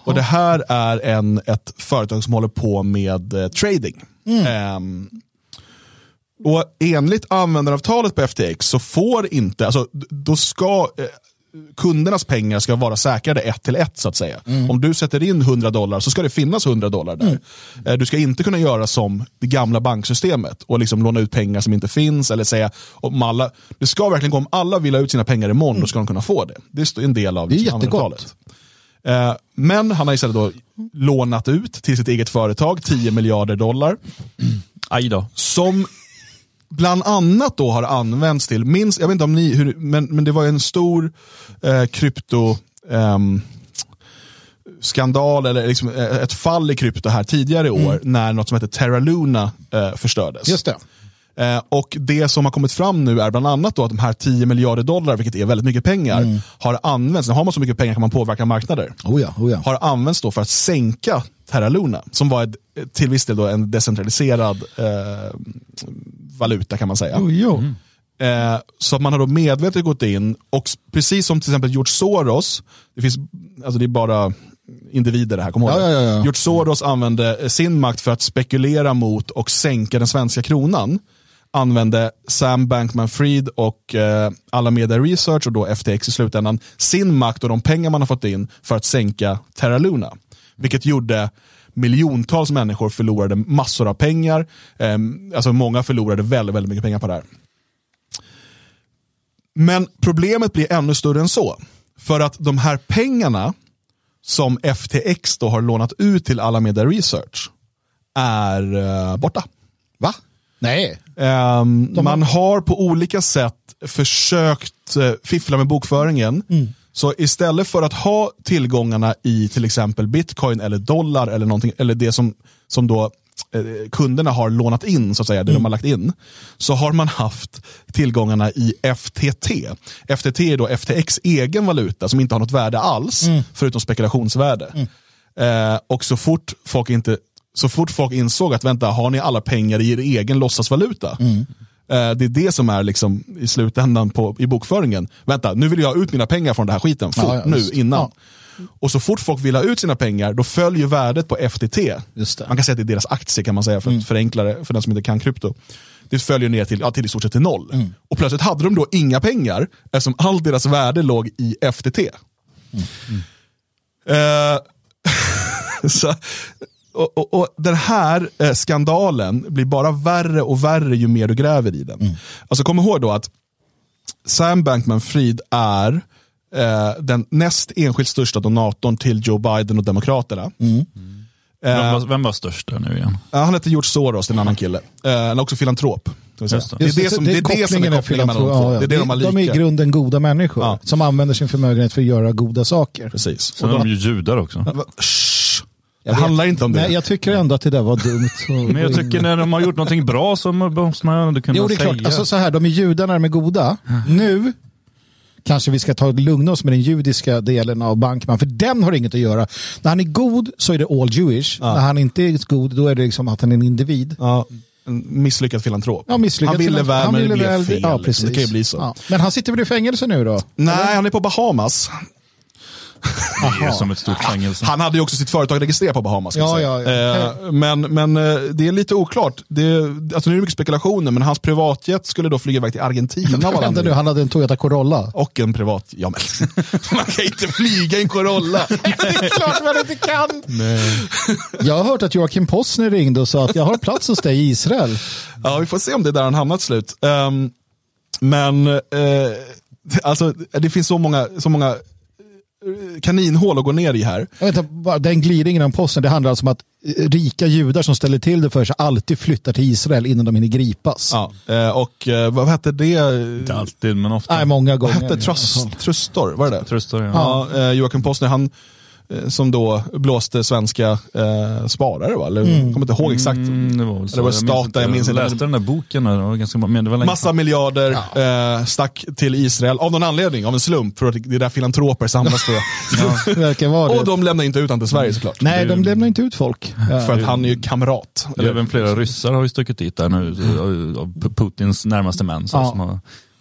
Och Det här är en, ett företag som håller på med eh, trading. Ehm, och Enligt användaravtalet på FTX så får inte, alltså då ska eh, kundernas pengar ska vara säkrade ett till ett så att säga. Om du sätter in 100 dollar så ska det finnas 100 dollar där. Eh, Du ska inte kunna göra som det gamla banksystemet och liksom låna ut pengar som inte finns eller säga om alla, det ska verkligen gå om alla vill ha ut sina pengar imorgon då ska de kunna få det. Det är en del av Det är liksom, jättegott. Eh, Men han har istället då lånat ut till sitt eget företag 10 miljarder dollar Aj då. som bland annat då har använts till, minst, jag vet inte om ni, hur, men, men det var en stor eh, krypto ehm, skandal eller liksom, eh, ett fall i krypto här tidigare i år när något som heter Terra Luna eh, förstördes. Just det. Eh, och det som har kommit fram nu är bland annat då att de här 10 miljarder dollar, vilket är väldigt mycket pengar, har använts, när har man så mycket pengar kan man påverka marknader Oh ja, oh ja. har använts då för att sänka Terra Luna, som var ett, till viss del då en decentraliserad eh, valuta kan man säga. Oh, jo. Eh, så att man har då medvetet gått in och precis som till exempel George Soros, det finns, alltså det är bara individer det här, kom ihåg Ja, ja, ja, ja. George Soros använde sin makt för att spekulera mot och sänka den svenska kronan. Använde Sam Bankman-Fried och eh, Alameda Research och då FTX i slutändan sin makt och de pengar man har fått in för att sänka Terra Luna. Vilket gjorde miljontals människor förlorade massor av pengar. Eh, alltså många förlorade väldigt, väldigt mycket pengar på det här. Men problemet blir ännu större än så. För att de här pengarna som FTX då har lånat ut till Alameda Research är eh, borta. Va? Nej. Ehm, Man har på olika sätt försökt eh, fiffla med bokföringen. Så istället för att ha tillgångarna i till exempel bitcoin eller dollar eller, någonting, eller det som, som då eh, kunderna har lånat in, så att säga, det de har lagt in, så har man haft tillgångarna i FTT. FTT är då FTX egen valuta som inte har något värde alls, förutom spekulationsvärde. Eh, och så fort folk inte så fort folk insåg att vänta, har ni alla pengar i er egen låtsasvaluta? Mm. Eh, det är det som är liksom i slutändan på, i bokföringen. Vänta, nu vill jag ha ut mina pengar från den här skiten, fort, Ja, ja, nu, innan. Och så fort folk vill ha ut sina pengar, då följer värdet på FTT. Mm. Man kan säga att det är deras aktie kan man säga, för att förenkla det för den som inte kan krypto. det följer ner till, ja, till i stort sett till noll. Mm. Och plötsligt hade de då inga pengar eftersom allt deras värde låg i FTT. Eh, så, och, och, och Den här eh, skandalen blir bara värre och värre ju mer du gräver i den. Alltså kom ihåg då att Sam Bankman-Fried är eh, den näst enskilt största donatorn till Joe Biden och Demokraterna. Vem, var, vem var störst där nu igen? Ja, han heter George Soros, är en annan kille. Eh, han är också filantrop. det. Det är det som det är det som är kopplingen mellan de två. Det är det de har de är i grunden goda människor Ja. som använder sin förmögenhet för att göra goda saker. Precis. Sen är de ju judar också. Det Jag vet. handlar inte om det. Nej, jag tycker ändå att det där var dumt. Men jag tycker när de har gjort någonting bra så måste man ändå kunna Jo, det är säga. klart. Alltså, så här, de är judar när de är goda. Nu kanske vi ska ta lugna oss med den judiska delen av Bankman, för den har inget att göra. När han är god så är det all Jewish. När han inte är god, då är det liksom att han är en individ. Ja, en misslyckad filantrop. Ja, misslyckat han ville till- väl, han men det blev väl- fel. Ja, liksom. precis. Det kan ju bli så. Ja. Men han sitter väl i fängelse nu då? Nej, han är på Bahamas. Det är som ett stort fängelse. Han hade ju också sitt företag registrerat på Bahamas. Ja, ja, ja. Eh, men men eh, det är lite oklart. Det, alltså, nu är det mycket spekulationer, men hans privatjet skulle då flyga iväg till Argentina. Vänta nu, han hade en Toyota Corolla. Och en privat... Ja, men, man kan inte flyga en Corolla. det är klart man inte kan. Jag har hört att Joakim Possner ringde och sa att jag har plats hos dig i Israel. Ja, vi får se om det är där han hamnar till slut. Ehm, men eh, alltså, det finns så många, så många kaninhål att gå ner i här. Jag vet inte, bara den glidningen om posten, det handlar alltså om att eh, rika judar som ställer till det för sig alltid flyttar till Israel innan de hinner gripas. Ja, eh, och eh, vad hette det? Inte alltid, men ofta. Nej, många Vad gånger. hette trust, fall. Trustor? Var det det? Tröstar, ja. Ja, Joakim Postner, han som då blåste svenska eh, sparare, va? Eller, jag kommer inte ihåg exakt. Mm, det var väl så. Eller var det Jag minns inte. jag läste den där boken, där, det var ganska, men det var Massa miljarder eh, stack till Israel av någon anledning, av en slump. För att det är där filantroper samlas tror jag. Det vara Och det. de lämnar inte ut han till Sverige såklart. Nej, de lämnar inte ut folk. Ja. För att han är ju kamrat. Eller? Även flera ryssar har ju stuckit dit där nu, av- av Putins närmaste män. Så, Ja. som har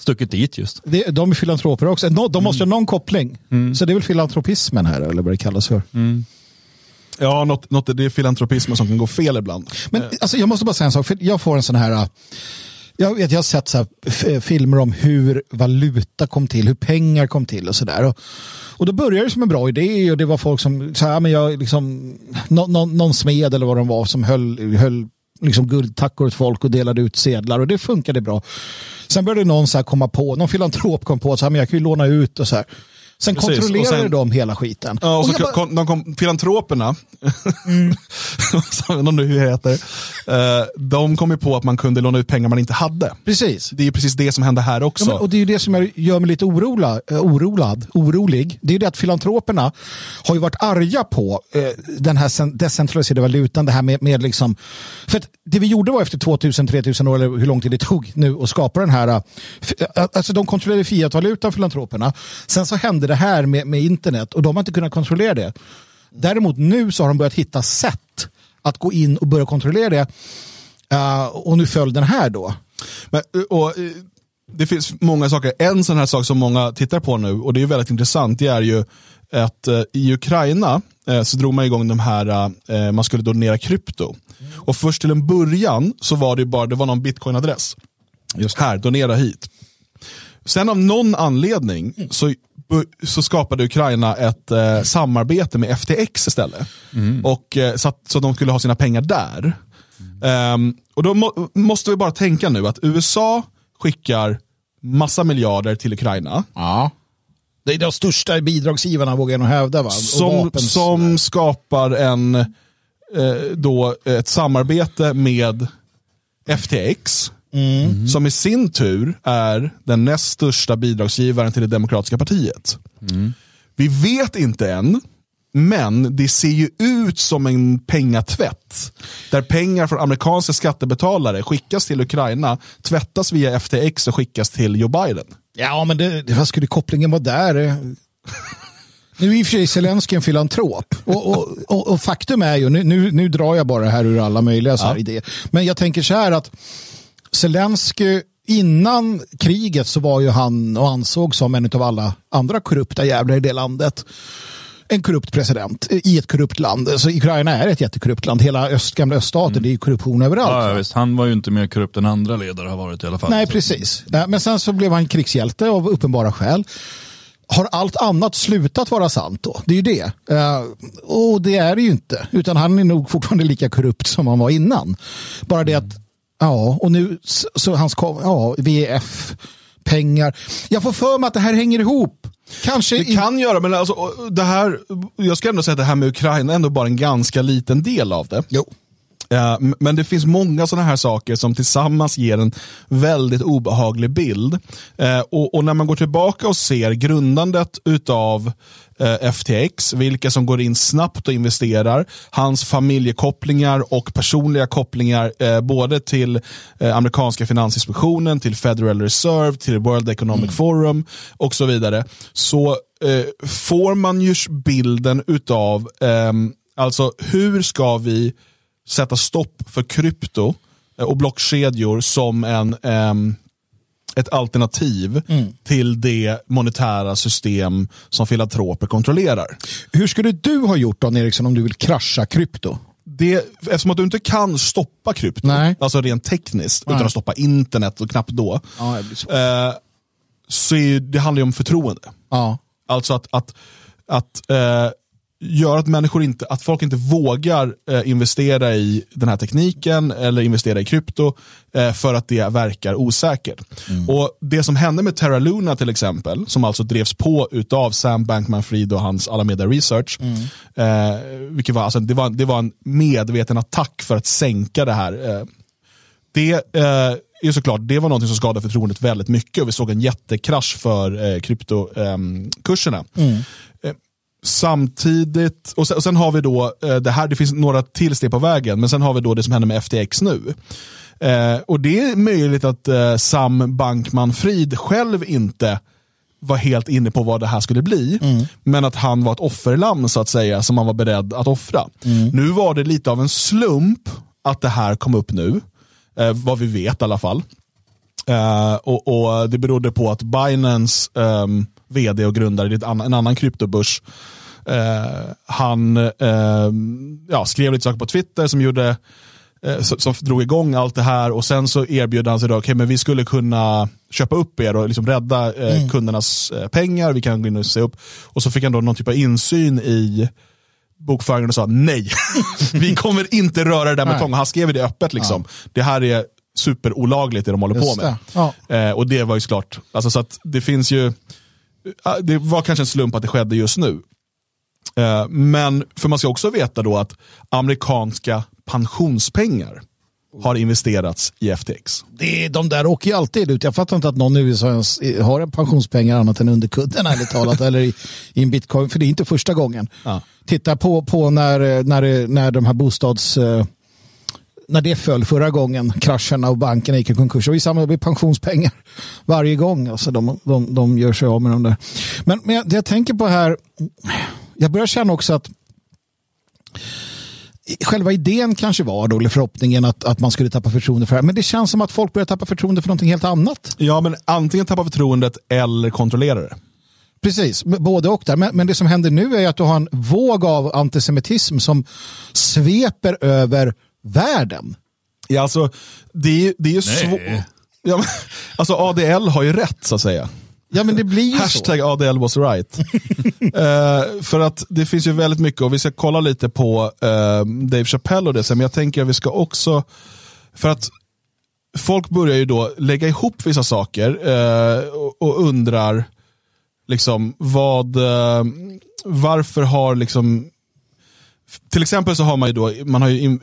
stuckit dit just. Det, de är filantroper också. Nå- De måste ha någon koppling. Så det är väl filantropismen här, eller vad det kallas för. Ja, något, något, det är filantropismen som kan gå fel ibland. Men alltså, jag måste bara säga en sak, för jag får en sån här... äh, Jag, vet, jag har sett så här, f- filmer om hur valuta kom till, hur pengar kom till och sådär. Och, och då började det som en bra idé och det var folk som, så här, men jag, liksom, nå, nå, någon smed eller vad de var som höll, höll liksom guldtackor åt folk och delade ut sedlar och det funkade bra. Sen började någon så här komma på, någon filantrop kom på att jag kan ju låna ut och så här. Sen Precis, och kontrollerade sen- de hela skiten. Ja, och så jag bara- kom, de kom, filantroperna, som vet inte hur det heter, eh, de kom ju på att man kunde låna ut pengar man inte hade. Precis. Det är ju precis det som hände här också. Ja, men, och det är ju det som jag gör mig lite orola, eh, orolad, orolig. Det är ju det att filantroperna har ju varit arga på eh, den här decentraliserade valutan. Det här med, med liksom, för det vi gjorde var efter 2000-3000 år, eller hur lång tid det tog nu att skapa den här, alltså de kontrollerade fiatvalutan, filantroperna. Sen så hände det här med, med internet och de har inte kunnat kontrollera det. Däremot nu så har de börjat hitta sätt att gå in och börja kontrollera det. Eh, och nu föll den här då. Men, och, eh, det finns många saker. En sån här sak som många tittar på nu, och det är väldigt intressant, det är ju att eh, i Ukraina eh, så drog man igång de här, eh, man skulle donera krypto. Och först till en början så var det bara, det var någon bitcoin-adress. Här, donera hit. Sen av någon anledning så, så skapade Ukraina ett eh, samarbete med FTX istället. Och, eh, så, att, så att de skulle ha sina pengar där. Ehm, och då må, måste vi bara tänka nu att USA skickar massa miljarder till Ukraina. Ja. Det är de största bidragsgivarna vågar jag nog hävda. Va? Som, som skapar en, eh, då, ett samarbete med FTX. Som i sin tur är den näst största bidragsgivaren till det demokratiska partiet. Vi vet inte än, men det ser ju ut som en pengatvätt. Där pengar från amerikanska skattebetalare skickas till Ukraina, tvättas via FTX och skickas till Joe Biden. Ja, men det, det, vad skulle kopplingen vara där? Nu är i och för sig Zelenskyj en filantrop. Och, och, och, och faktum är ju, nu, nu, nu drar jag bara här ur alla möjliga så här idéer. Men jag tänker så här att Zelenskyj, innan kriget så var ju han och ansåg som en av alla andra korrupta jävlar i det landet. en korrupt president i ett korrupt land. Så Ukraina är ett jättekorrupt land. Hela öst, gamla öststaten, det är ju korruption överallt. Ja, ja. Han var ju inte mer korrupt än andra ledare har varit i alla fall. Nej, precis. Men sen så blev han krigshjälte av uppenbara skäl. Har allt annat slutat vara sant då? Det är ju det. Eh, och det är det ju inte. Utan han är nog fortfarande lika korrupt som han var innan. Bara det att, ja, och nu så, hans, ja, VF, pengar. Jag får för mig att det här hänger ihop. Kanske Det kan göra, men alltså, det här, jag ska ändå säga att det här med Ukraina är ändå bara en ganska liten del av det. Jo. Men det finns många sådana här saker som tillsammans ger en väldigt obehaglig bild. Eh, Och, och när man går tillbaka och ser grundandet utav eh, FTX, vilka som går in snabbt och investerar, hans familjekopplingar och personliga kopplingar eh, både till eh, amerikanska finansinspektionen, till Federal Reserve, till World Economic Forum och så vidare, så eh, får man ju bilden utav, ehm, alltså hur ska vi sätta stopp för krypto eh, och blockkedjor som en, ehm, ett alternativ till det monetära system som filantroper kontrollerar. Hur skulle du ha gjort Dan Eriksson om du vill krascha krypto? Det, eftersom att du inte kan stoppa krypto, Nej. alltså rent tekniskt, Nej. utan att stoppa internet och knappt då, Ja, svårt. eh, så är det handlar ju om förtroende. Ja. Alltså att, att, att eh, göra att människor inte, att folk inte vågar eh, investera i den här tekniken eller investera i krypto eh, för att det verkar osäkert. Och Det som hände med Terra Luna till exempel, som alltså drevs på utav Sam Bankman-Fried och hans Alameda Research, eh, vilket var, alltså, det, var, det var en medveten attack för att sänka det här. Eh, det eh, är såklart, det var något som skadade förtroendet väldigt mycket och vi såg en jättekrasch för eh, kryptokurserna. Eh, samtidigt, och sen, och sen har vi då, eh, det här, det finns några till steg på vägen, men sen har vi då det som händer med FTX nu. Eh, och det är möjligt att eh, Sam Bankman-Fried själv inte var helt inne på vad det här skulle bli. Men att han var ett offerlamm så att säga, som han var beredd att offra. Nu var det lite av en slump att det här kom upp nu. Eh, vad vi vet i alla fall. Eh, och, och Det berodde på att Binance ehm, vd och grundare i en annan kryptobörs, eh, han ehm, ja, skrev lite saker på Twitter som gjorde eh, som, som drog igång allt det här och sen så erbjöd han sig då, okay, men vi skulle kunna köpa upp er och liksom rädda eh, kundernas eh, pengar, vi kan gå in och se upp. Och så fick han då någon typ av insyn i bokföringen och sa nej, vi kommer inte röra det där med tång. Han skrev det öppet liksom. Det här är superolagligt det de håller Just på med. det. Ja. Eh, och det var ju såklart, alltså, så att det finns ju, eh, det var kanske en slump att det skedde just nu. Eh, men för man ska också veta då att amerikanska pensionspengar har investerats i FTX. Det är, de där åker ju alltid ut. Jag fattar inte att någon i USA ens har en pensionspengar annat än under kudden ärligt talat. eller i, i en bitcoin, för det är inte första gången. Ja. Titta på, på när, när, när de här bostads... När det föll förra gången, krascherna och bankerna gick i konkurs. Ju samma med pensionspengar varje gång. Alltså de, de, de gör sig av med dem där. Men, men jag, det jag tänker på här, jag börjar känna också att själva idén kanske var då, eller förhoppningen att, att man skulle tappa förtroende för det här. Men det känns som att folk börjar tappa förtroende för någonting helt annat. Ja, men antingen tappa förtroendet eller kontrollera det. Precis, både och där. Men, men det som händer nu är att du har en våg av antisemitism som sveper över världen. Ja, alltså, det är, det är svårt. Ja, men, alltså ADL har ju rätt så att säga. Ja, men det blir ju så. Hashtag ADL was right. Eh, för att det finns ju väldigt mycket och vi ska kolla lite på eh, Dave Chappelle och det sen, men jag tänker att vi ska också, för att folk börjar ju då lägga ihop vissa saker eh, och, och undrar liksom vad, varför har liksom, till exempel så har man ju då, man har ju in,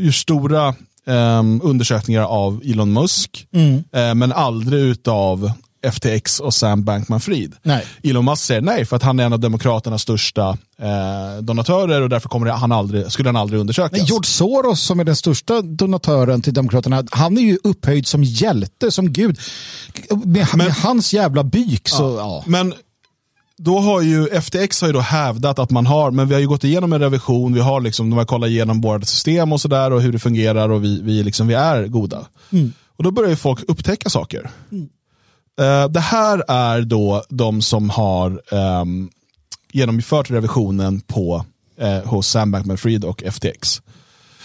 gjort stora eh, undersökningar av Elon Musk, eh, men aldrig utav FTX och Sam Bankman-Fried. Elon Musk säger nej för att han är en av Demokraternas största eh, donatörer och därför kommer han aldrig, skulle han aldrig undersökas. Men George Soros som är den största donatören till Demokraterna, han är ju upphöjd som hjälte, som gud. Med, med hans jävla byk så, ja. Men då har ju FTX har ju då hävdat att man har, men vi har ju gått igenom en revision, vi har liksom, de har kollat igenom vårt system och sådär och hur det fungerar och vi, vi, liksom, vi är goda. Och då börjar ju folk upptäcka saker. Eh, det här är då de som har ehm, genomfört revisionen på, eh, hos Sam Bankman-Fried och FTX.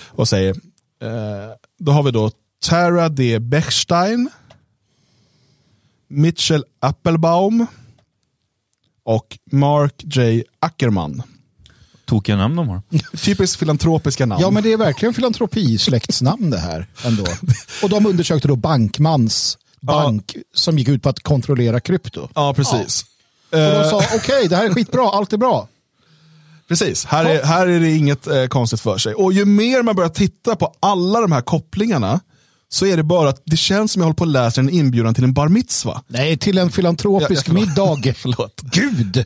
Och säger, eh, då har vi då Tara D. Bechstein, Mitchell Appelbaum och Mark J. Ackerman. Tokiga namn de har. Typiskt filantropiska namn. Ja, men det är verkligen filantropi-släktsnamn det här. Ändå. Och de undersökte då Bankmans bank som gick ut på att kontrollera krypto. Ja, precis. Och de Eh, sa okej, det här är skitbra, allt är bra. Precis, här är, här är det inget eh, konstigt för sig. Och ju mer man börjar titta på alla de här kopplingarna så är det bara att det känns som jag håller på att läsa en inbjudan till en bar mitzva. Nej, till en filantropisk Ja, ja, förlåt. middag. Förlåt. Gud!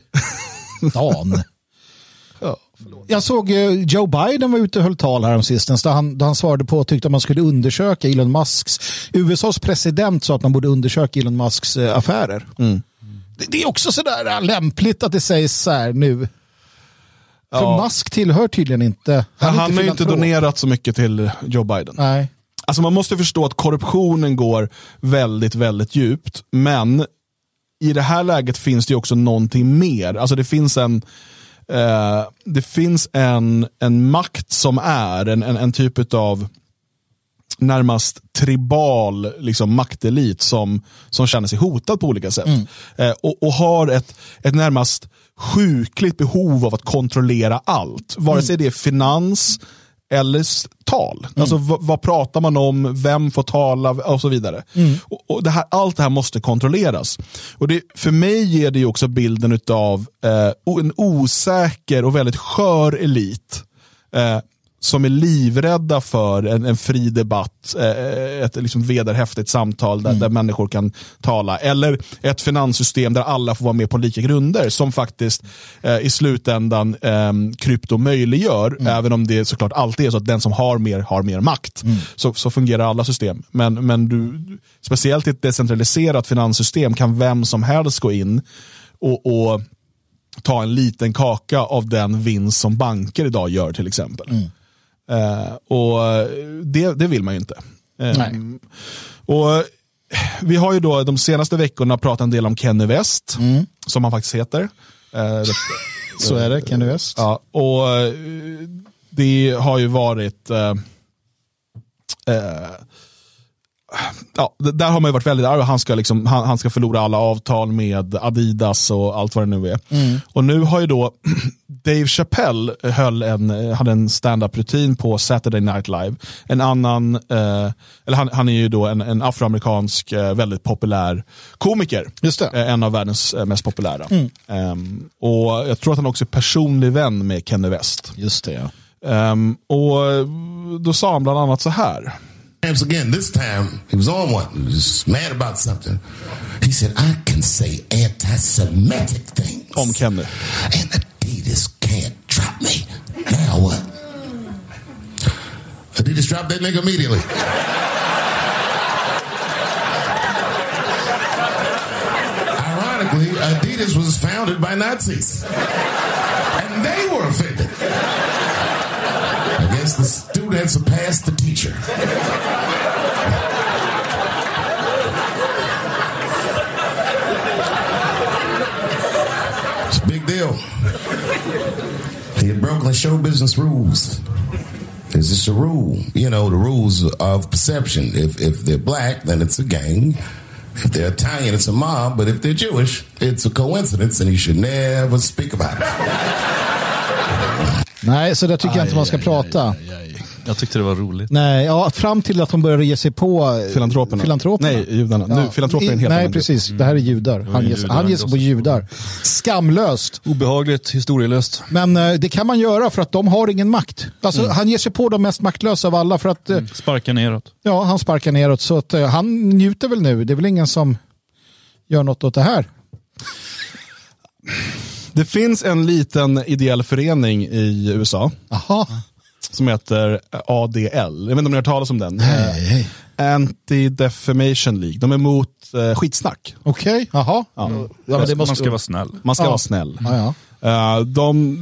Dan. Jag såg eh, Joe Biden var ute och höll tal här om sistens där han, där han svarade på och tyckte att man skulle undersöka Elon Musks, USAs president sa att man borde undersöka Elon Musks eh, affärer. Det, det är också sådär eh, lämpligt att det sägs så här nu. För Ja. Musk tillhör tydligen inte, Han, är har ju inte donerat så mycket till Joe Biden. Nej. Alltså man måste förstå att korruptionen går väldigt, väldigt djupt. Men i det här läget finns det också någonting mer. Alltså det finns en, eh, det finns en, en makt som är en, en, en typ av närmast tribal liksom, maktelit som, som känner sig hotad på olika sätt. Eh, och, och har ett, ett närmast sjukligt behov av att kontrollera allt. Vare sig det är finans eller s- tal. Alltså v- vad pratar man om, vem får tala och så vidare. Och, och det här, allt det här måste kontrolleras. Och det, för mig ger det också bilden av eh, en osäker och väldigt skör elit. Eh, som är livrädda för en, en fri debatt, eh, ett liksom vederhäftigt samtal där, där människor kan tala. Eller ett finanssystem där alla får vara med på lika grunder som faktiskt eh, i slutändan eh, krypto möjliggör. Även om det såklart alltid är så att den som har mer har mer makt. Så, så fungerar alla system. Men, men du, speciellt i ett decentraliserat finanssystem kan vem som helst gå in och, och ta en liten kaka av den vinst som banker idag gör till exempel. Eh, och det, det vill man ju inte. Eh, Nej. och eh, vi har ju då de senaste veckorna pratat en del om Kenny West, som han faktiskt heter. Så är det, Kenny West. Ja, och det har ju varit eh, Ja, där har man ju varit väldigt arg han ska, liksom, han, han ska förlora alla avtal med Adidas och allt vad det nu är. Och nu har ju då Dave Chappelle höll en, hade en stand-up rutin på Saturday Night Live. En annan, eh, eller han, han är ju då en, en afroamerikansk eh, väldigt populär komiker. Just det. Eh, En av världens eh, mest populära. Ehm, och Jag tror att han också är personlig vän med Kenny West. Just det, ja. Ehm, och Då sa han bland annat så här. Times again. This time he was on one. He was mad about something. He said, "I can say anti-Semitic things." Om Kenny. And Adidas can't drop me. Now what? Adidas dropped that nigga immediately. Ironically, Adidas was founded by Nazis. And they were offended. I guess the student surpassed the teacher. It's a big deal. He had broken the show business rules. Is this a rule? You know, the rules of perception. If if they're black, then it's a gang. If they're Italian, it's a mob. But if they're Jewish, it's a coincidence, and you should never speak about it. Nej, så där tycker jag inte man ska prata. Jag tyckte det var roligt. Nej, ja, fram till att de började ge sig på eh, Filantroperna. filantroperna. Nej, judarna. Nu, filantroper är en helt Nej, annan grupp. precis. Det här är judar. Han ger, judar han ger sig på också. judar. Skamlöst. Obehagligt, historielöst. Men eh, det kan man göra för att de har ingen makt. Alltså, Mm. Han ger sig på de mest maktlösa av alla för att eh, Sparka neråt. ja, han sparkar neråt. Så att, eh, han njuter väl nu. Det är väl ingen som gör något åt det här. Det finns en liten ideell förening i USA Aha. Som heter ADL. Jag vet inte om ni har hört talas om den. Nej. Anti-Defamation League. De är emot eh, skitsnack. Okej, jaha. Ja. men det måste... Man ska vara snäll. Man ska Ja. vara snäll. Ja, Eh, de,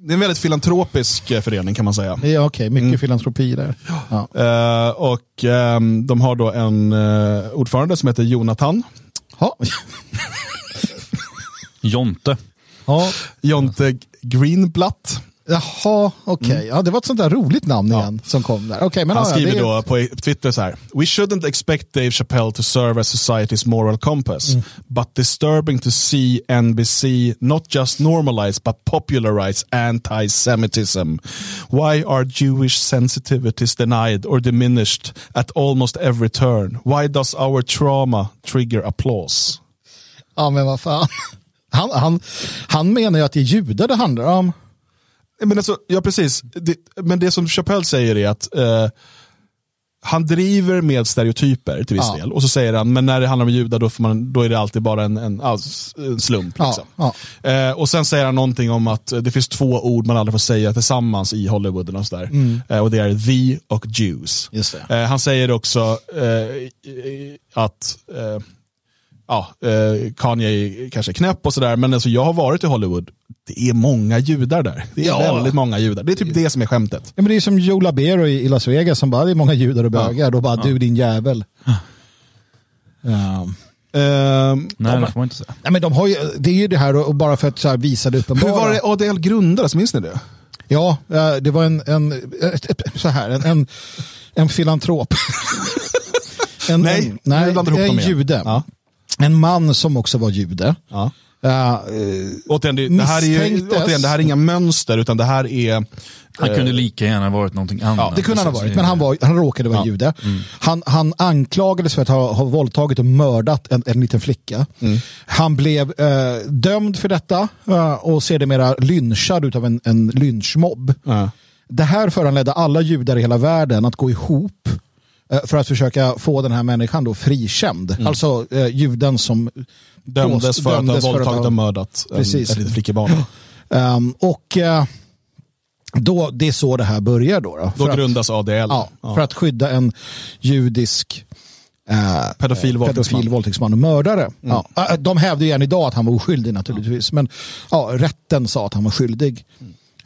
det är en väldigt filantropisk eh, förening kan man säga. ja. ja okej, mycket Mm. filantropi där. Ja. Eh, och ehm, de har då en eh, ordförande som heter Jonathan. Ja. Jonte. Ja. Jonte Greenblatt. Jaha, okej. Ja, det var ett sånt där roligt namn igen som kom där. Okej, men Han ja, skriver det då på Twitter så här. We shouldn't expect Dave Chappelle to serve as society's moral compass, Mm. but disturbing to see NBC not just normalize but popularize anti-Semitism. Why are Jewish sensitivities denied or diminished at almost every turn? Why does our trauma trigger applause? Ja, men vad fan. Han, han, han menar ju att det är judar det handlar om. Men alltså, ja, precis. Det, men det som Chappelle säger är att eh, han driver med stereotyper till viss Ja. del. Och så säger han, men när det handlar om judar då, får man, då är det alltid bara en, en, ja, en slump. Ja, Liksom. ja. Eh, och sen säger han någonting om att det finns två ord man aldrig får säga tillsammans i Hollywood. Och, sådär. Eh, och det är the och Jews. Mm. Eh, han säger också eh, att eh, ja, eh, Kanye kanske är knäpp och sådär, men alltså, jag har varit i Hollywood. Det är många judar där. Det är Ja. väldigt många judar. Det är typ det som är skämtet. Ja, men det är som Joe Labero i, Las Vegas som bara, det är många judar och bögar. Då bara, du din jävel. Ja. Ehm, Nej, ja, det får man inte säga. Nej, men de har ju, det är ju det här, och bara för att så här, visa det hur uppenbara. var det ADL grundades, minns ni det? Ja, eh, det var en, en så här, en, en, en filantrop. en, Nej, en, nej nu blandar ihop en jude. Ja. En man som också var jude. Ja. Eh, eh, Återigen, det, det, här är återigen, det här är inga mönster, utan det här är... Han kunde lika gärna varit någonting annat. det kunde han ha varit, men han, var, han råkade vara jude. Han, han anklagades för att ha, ha våldtagit och mördat en, en liten flicka. Han blev eh, dömd för detta eh, och sedermera lynchad av en, en lynchmobb. Ja. Det här föranledde alla judar i hela världen att gå ihop eh, för att försöka få den här människan då frikänd. Alltså eh, juden som Dömdes för dömdes att ha våldtagit och mördat en, Precis. ett litet flickebarn. Ehm, och eh, då, det är så det här börjar då. Då, Då För att- grundas ADL. Ja, för att skydda en judisk eh, Pedofil pedofil våldtäktsman och mördare. Ja. Eh, De hävdar ju än idag att han var oskyldig naturligtvis, men ja, rätten sa att han var skyldig.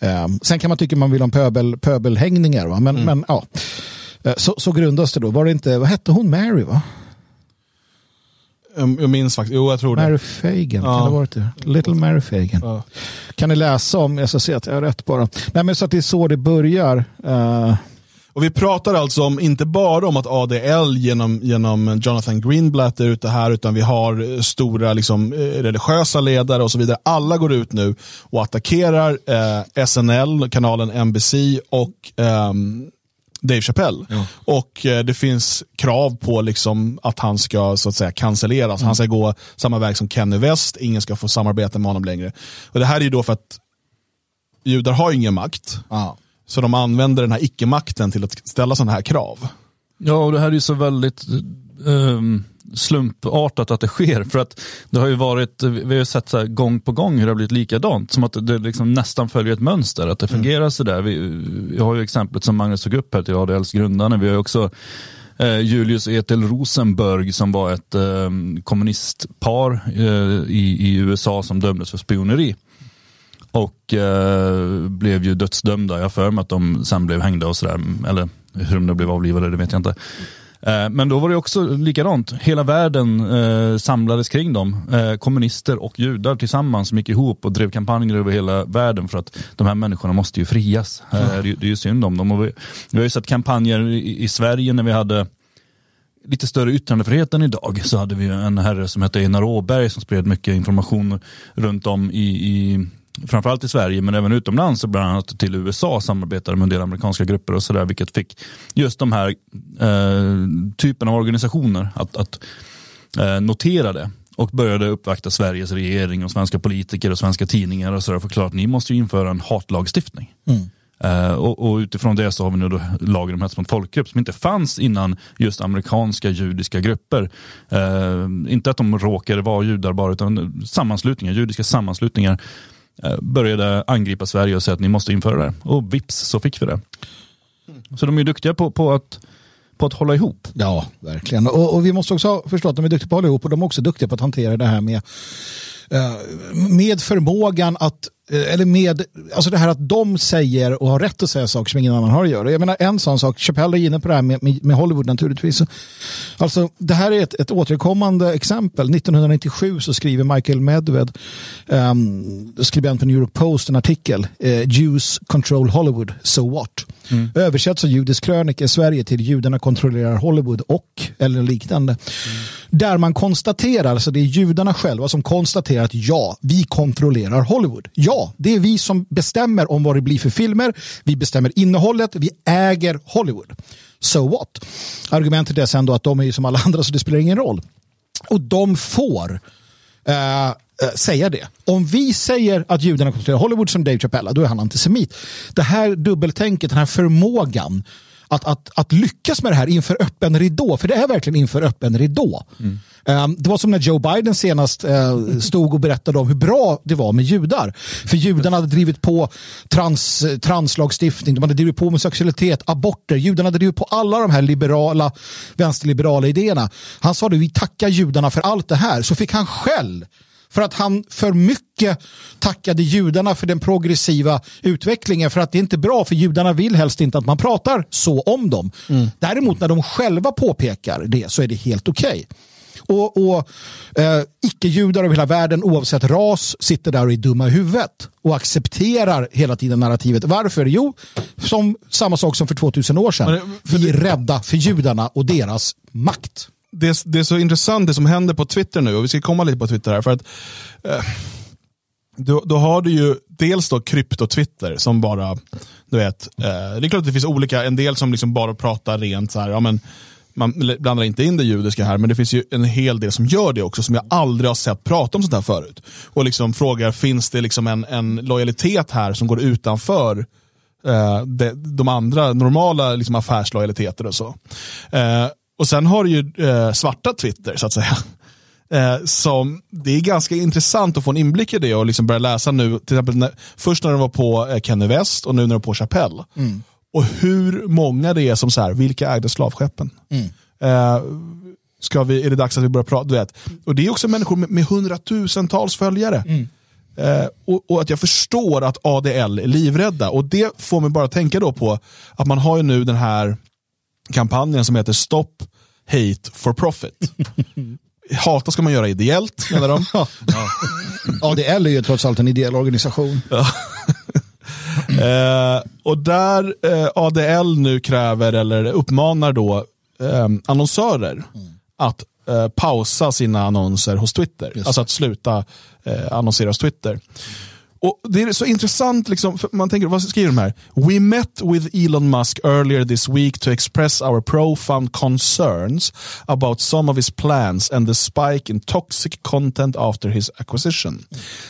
Eh, sen kan man tycka man vill ha pöbel, pöbelhängningar, va? Men, men ja. Eh, Så, så grundas det då. Var det inte, vad hette hon, Mary va? Jag minns faktiskt, jo jag tror det. Mary Fagan, kan Ja. det ha varit det? Little Mary Fagan. Ja. Kan ni läsa om, jag ska se att jag har rätt bara. Nej men så att det är så det börjar. Eh, Och vi pratar alltså om, inte bara om att ADL genom, genom Jonathan Greenblatt är ute här, utan vi har eh, stora liksom, eh, religiösa ledare och så vidare. Alla går ut nu och attackerar eh, SNL, kanalen NBC och ehm, Dave Chappelle. Och eh, det finns krav på liksom, att han ska så att säga cancelleras. Han ska gå samma väg som Kenny West, ingen ska få samarbeta med honom längre. Och Det här är ju då för att judar har ju ingen makt. ja. Så de använder den här icke-makten till att ställa sådana här krav. Ja, och det här är ju så väldigt ehm, slumpartat att det sker. För att det har ju varit, vi har ju sett så här gång på gång hur det har blivit likadant. Som att det liksom nästan följer ett mönster, att det fungerar sådär. Vi, vi har ju exemplet som Magnus tog upp här till ADLs grundande. Vi har ju också eh, Julius Ethel Rosenberg som var ett eh, kommunistpar eh, i, i USA som dömdes för spioneri. Och eh, blev ju dödsdömda. Jag har för mig att de sen blev hängda och sådär. Eller hur de blev avlivade, det vet jag inte. Eh, men då var det också likadant. Hela världen eh, samlades kring dem. Eh, kommunister och judar tillsammans som gick ihop och drev kampanjer över hela världen för att de här människorna måste ju frias. Eh, det, är ju synd om dem. Vi, vi har ju sett kampanjer i, i Sverige när vi hade lite större yttrandefrihet än idag så hade vi en herre som hette Einar Åberg som spred mycket information runt om i, i framförallt i Sverige men även utomlands och bland annat till USA samarbetade med en del amerikanska grupper och sådär vilket fick just de här eh, typen av organisationer att, att eh, notera det och började uppvakta Sveriges regering och svenska politiker och svenska tidningar och sådär att ni måste ju införa en hatlagstiftning. Eh, och, och utifrån det så har vi nu då lagen om hets mot folkgrupp som inte fanns innan just amerikanska judiska grupper. Eh, inte att de råkade vara judar bara utan sammanslutningar, judiska sammanslutningar började angripa Sverige och säga att ni måste införa det. Och vips så fick vi det. Så de är duktiga på, på, att, på att hålla ihop. Ja, verkligen. Och, och vi måste också ha förstått att de är duktiga på att hålla ihop och de är också duktiga på att hantera det här med eh, med förmågan att eh, eller med, alltså det här att de säger och har rätt att säga saker som ingen annan har att göra. Jag menar en sån sak, Chappelle är inne på det här med, med, med Hollywood naturligtvis. Alltså det här är ett, ett återkommande exempel. 1997 så skriver Michael Medved, um, skribent på New York Post, en artikel, uh, Jews control Hollywood, so what? Mm. Översätts av judisk krönika i Sverige till judarna kontrollerar Hollywood och eller liknande. Mm. Där man konstaterar, alltså det är judarna själva som konstaterar att ja, vi kontrollerar Hollywood. Ja, det är vi som bestämmer om vad det blir för filmer. Vi bestämmer innehållet. Vi äger Hollywood. So what? Argumentet är sen då att de är ju som alla andra så det spelar ingen roll. Och de får uh, säga det. Om vi säger att judarna kontrollerar Hollywood som Dave Chappelle, då är han antisemit. Det här dubbeltänket, den här förmågan att, att, att lyckas med det här inför öppen ridå, för det är verkligen inför öppen ridå. Mm. Um, det var som när Joe Biden senast uh, stod och berättade om hur bra det var med judar. För judarna hade drivit på trans, translagstiftning, de hade drivit på homosexualitet, aborter, judarna hade drivit på alla de här liberala, vänsterliberala idéerna. Han sa det, vi tackar judarna för allt det här. Så fick han själv för att han för mycket tackade judarna för den progressiva utvecklingen för att det är inte bra för judarna vill helst inte att man pratar så om dem. Mm. Däremot när de själva påpekar det så är det helt okej. Okay. Och, och eh, icke-judar över hela världen oavsett ras sitter där och är dumma i huvudet och accepterar hela tiden narrativet. Varför? Jo, som samma sak som för 2000 år sedan. Det, Vi är rädda för judarna och deras makt det, det är så intressant det som händer på Twitter nu och vi ska komma lite på Twitter här. för att eh, då, då, har du ju dels då krypto-Twitter som bara, du vet, eh, det är klart att det finns olika, en del som liksom bara pratar rent så här, ja men man blandar inte in det judiska här, men det finns ju en hel del som gör det också, som jag aldrig har sett prata om sånt här förut. Och liksom frågar, finns det liksom en, en lojalitet här som går utanför eh, de, de, andra normala liksom affärslojaliteter och så. Eh, och sen har du ju eh, svarta Twitter så att säga. Eh, som, det är ganska intressant att få en inblick i det och liksom börja läsa nu, till exempel när, först när de var på eh, Kenny West och nu när de var på Chappelle. Mm. Och hur många det är som så här, vilka ägde slavskeppen? Mm. Eh, ska vi, är det dags att vi börjar prata? Du vet. Och det är också människor med, med hundratusentals följare. Mm. Eh, och, och, att jag förstår att ADL är livrädda. Och det får mig bara tänka då på att man har ju nu den här kampanjen som heter Stop Hate for Profit. Hata ska man göra ideellt, menar de. ja. ADL är ju trots allt en ideell organisation. eh, och där eh, ADL nu kräver eller uppmanar då eh, annonsörer mm. att eh, pausa sina annonser hos Twitter. Yes. Alltså att sluta eh, annonsera hos Twitter. Och Det är så intressant, liksom, man tänker, vad skriver de här? We met with Elon Musk earlier this week to express our profound concerns about some of his plans and the spike in toxic content after his acquisition.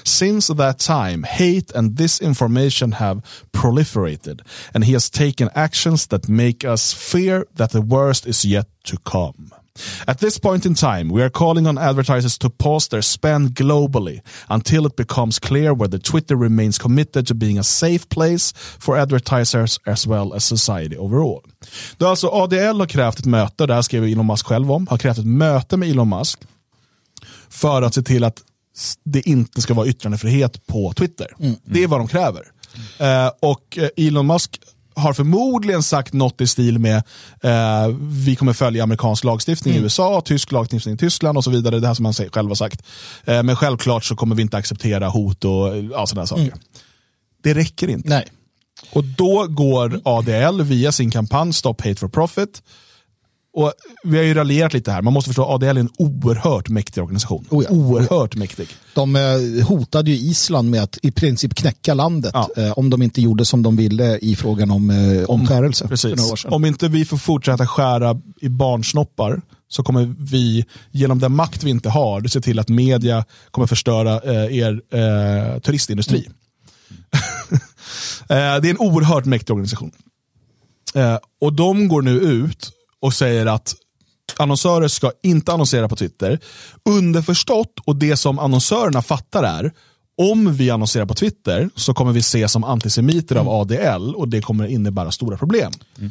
Since that time, hate and disinformation have proliferated and he has taken actions that make us fear that the worst is yet to come. At this point in time, we are calling on advertisers to pause their spend globally until it becomes clear whether Twitter remains committed to being a safe place for advertisers as well as society overall. Då alltså ADL har krävt ett möte, det här skrev Elon Musk själv om, har krävt ett möte med Elon Musk för att se till att det inte ska vara yttrandefrihet på Twitter. Mm. Det är vad de kräver. Mm. Uh, och eh, Elon Musk har förmodligen sagt något i stil med eh, vi kommer följa amerikansk lagstiftning mm. i USA, tysk lagstiftning i Tyskland och så vidare. Det här som han själv har sagt. Eh, men självklart så kommer vi inte acceptera hot och ja, sådana saker. Mm. Det räcker inte. Nej. Och då går ADL via sin kampanj Stop Hate for Profit och vi har ju raljerat lite här, man måste förstå ADL är en oerhört mäktig organisation. Oh ja. Oerhört mäktig. De eh, hotade ju Island med att i princip knäcka landet ja. eh, om de inte gjorde som de ville i frågan om eh, omskärelse. Precis. Om inte vi får fortsätta skära i barnsnoppar så kommer vi genom den makt vi inte har se till att media kommer förstöra eh, er eh, turistindustri. Mm. Det är en oerhört mäktig organisation. Och de går nu ut och säger att annonsörer ska inte annonsera på Twitter. Underförstått, och det som annonsörerna fattar är, om vi annonserar på Twitter så kommer vi ses som antisemiter mm. av ADL och det kommer innebära stora problem. Mm.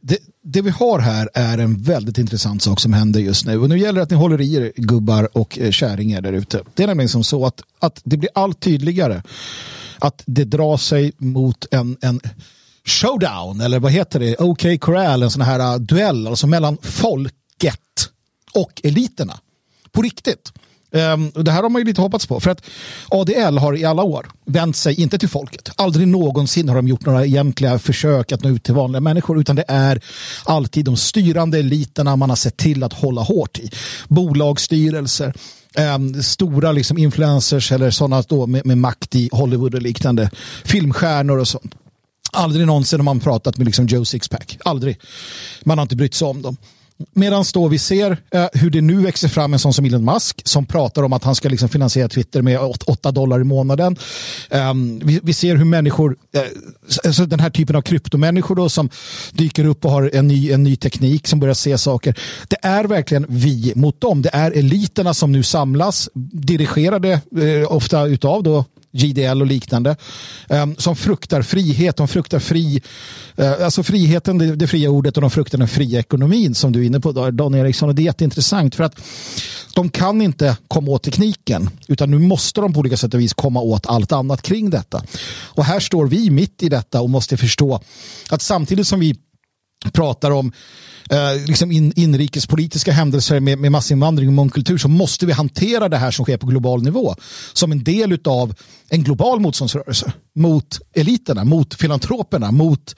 det, det vi har här är en väldigt intressant sak som händer just nu. Och nu gäller det att ni håller i er gubbar och eh, kärringar där ute. Det är nämligen som så att, att det blir allt tydligare att det drar sig mot en, en showdown, eller vad heter det? OK Corral, en sån här uh, duell, alltså mellan folket och eliterna. På riktigt. Um, det här har man ju lite hoppats på. För att ADL har i alla år vänt sig, inte till folket. Aldrig någonsin har de gjort några egentliga försök att nå ut till vanliga människor. Utan det är alltid de styrande eliterna man har sett till att hålla hårt i. Bolagsstyrelser, um, stora liksom influencers eller sådana då med, med makt i Hollywood och liknande. Filmstjärnor och sånt. Aldrig någonsin har man pratat med liksom Joe Sixpack. Aldrig. Man har inte brytt sig om dem. Medan då vi ser eh, hur det nu växer fram en sån som Elon Musk som pratar om att han ska liksom finansiera Twitter med 8 dollar i månaden. Um, vi, vi, ser hur människor, eh, alltså den här typen av kryptomänniskor då som dyker upp och har en ny, en ny teknik som börjar se saker. Det är verkligen vi mot dem. Det är eliterna som nu samlas, dirigerade eh, ofta utav då JDL och liknande, ehm, som fruktar frihet, de fruktar fri, eh, alltså friheten, det, det, fria ordet och de fruktar den fria ekonomin som du är inne på Dan Eriksson och det är jätteintressant för att de kan inte komma åt tekniken utan nu måste de på olika sätt och vis komma åt allt annat kring detta. Och här står vi mitt i detta och måste förstå att samtidigt som vi pratar om eh, liksom in, inrikespolitiska händelser med, med massinvandring och mångkultur så måste vi hantera det här som sker på global nivå som en del av en global motståndsrörelse mot eliterna, mot filantroperna, mot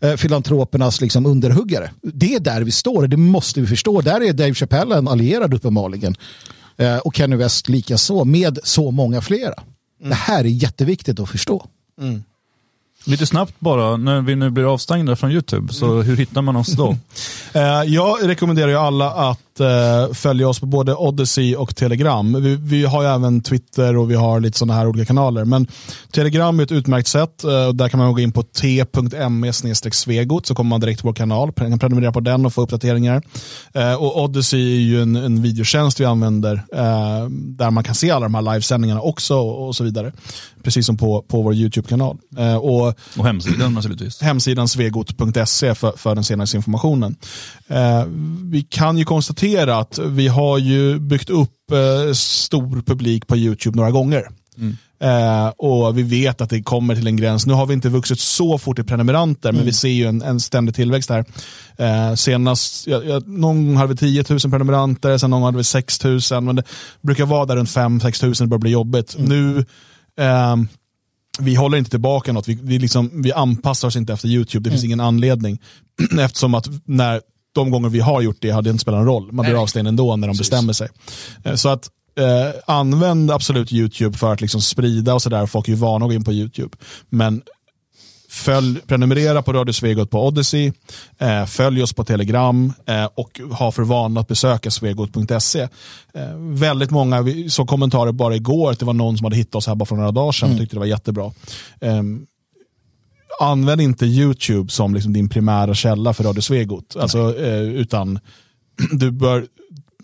eh, filantropernas liksom underhuggare. Det är där vi står, det måste vi förstå. Där är Dave Chappelle en allierad uppenbarligen. Eh, och Kenny West lika så med så många flera. Mm. Det här är jätteviktigt att förstå. Mm. Lite snabbt bara, när vi nu blir avstängda från YouTube, så hur hittar man oss då? Eh, jag rekommenderar ju alla att eh, följa oss på både Odyssey och Telegram. Vi, vi har ju även Twitter och vi har lite sådana här olika kanaler. Men Telegram är ett utmärkt sätt. Eh, där kan man gå in på t.me svegot så kommer man direkt till vår kanal. Man kan prenumerera på den och få uppdateringar. Och Odyssey är ju en, en videotjänst vi använder där man kan se alla de här livesändningarna också och så vidare. Precis som på, på vår YouTube-kanal. och, och hemsidan naturligtvis. Hemsidan svegot.se för, för den senaste informationen. Eh, vi kan ju konstatera att vi har ju byggt upp eh, stor publik på YouTube några gånger. Mm. Eh, och vi vet att det kommer till en gräns. Nu har vi inte vuxit så fort i prenumeranter, mm. men vi ser ju en, en ständig tillväxt här. Eh, senast, ja, ja, någon gång hade vi 10 000 prenumeranter, sen någon gång hade vi 6 000, men det brukar vara där runt 5-6 000, det börjar bli jobbigt. Mm. Nu eh, vi håller inte tillbaka något, vi, vi, liksom, vi anpassar oss inte efter YouTube, det finns mm. ingen anledning. Eftersom att när de gånger vi har gjort det har det inte spelat någon roll. Man blir avstängd ändå när de Precis. bestämmer sig. Eh, så att eh, använd absolut YouTube för att liksom sprida och sådär. Folk är ju vana att gå in på YouTube. Men Följ, prenumerera på Radio Svegot på Odyssey, eh, följ oss på Telegram eh, och ha för vana att besöka svegot.se. Eh, väldigt många, vi såg kommentarer bara igår att det var någon som hade hittat oss här bara för några dagar sedan och mm. tyckte det var jättebra. Använd inte YouTube som liksom din primära källa för Radio Svegot. Alltså, eh, utan du bör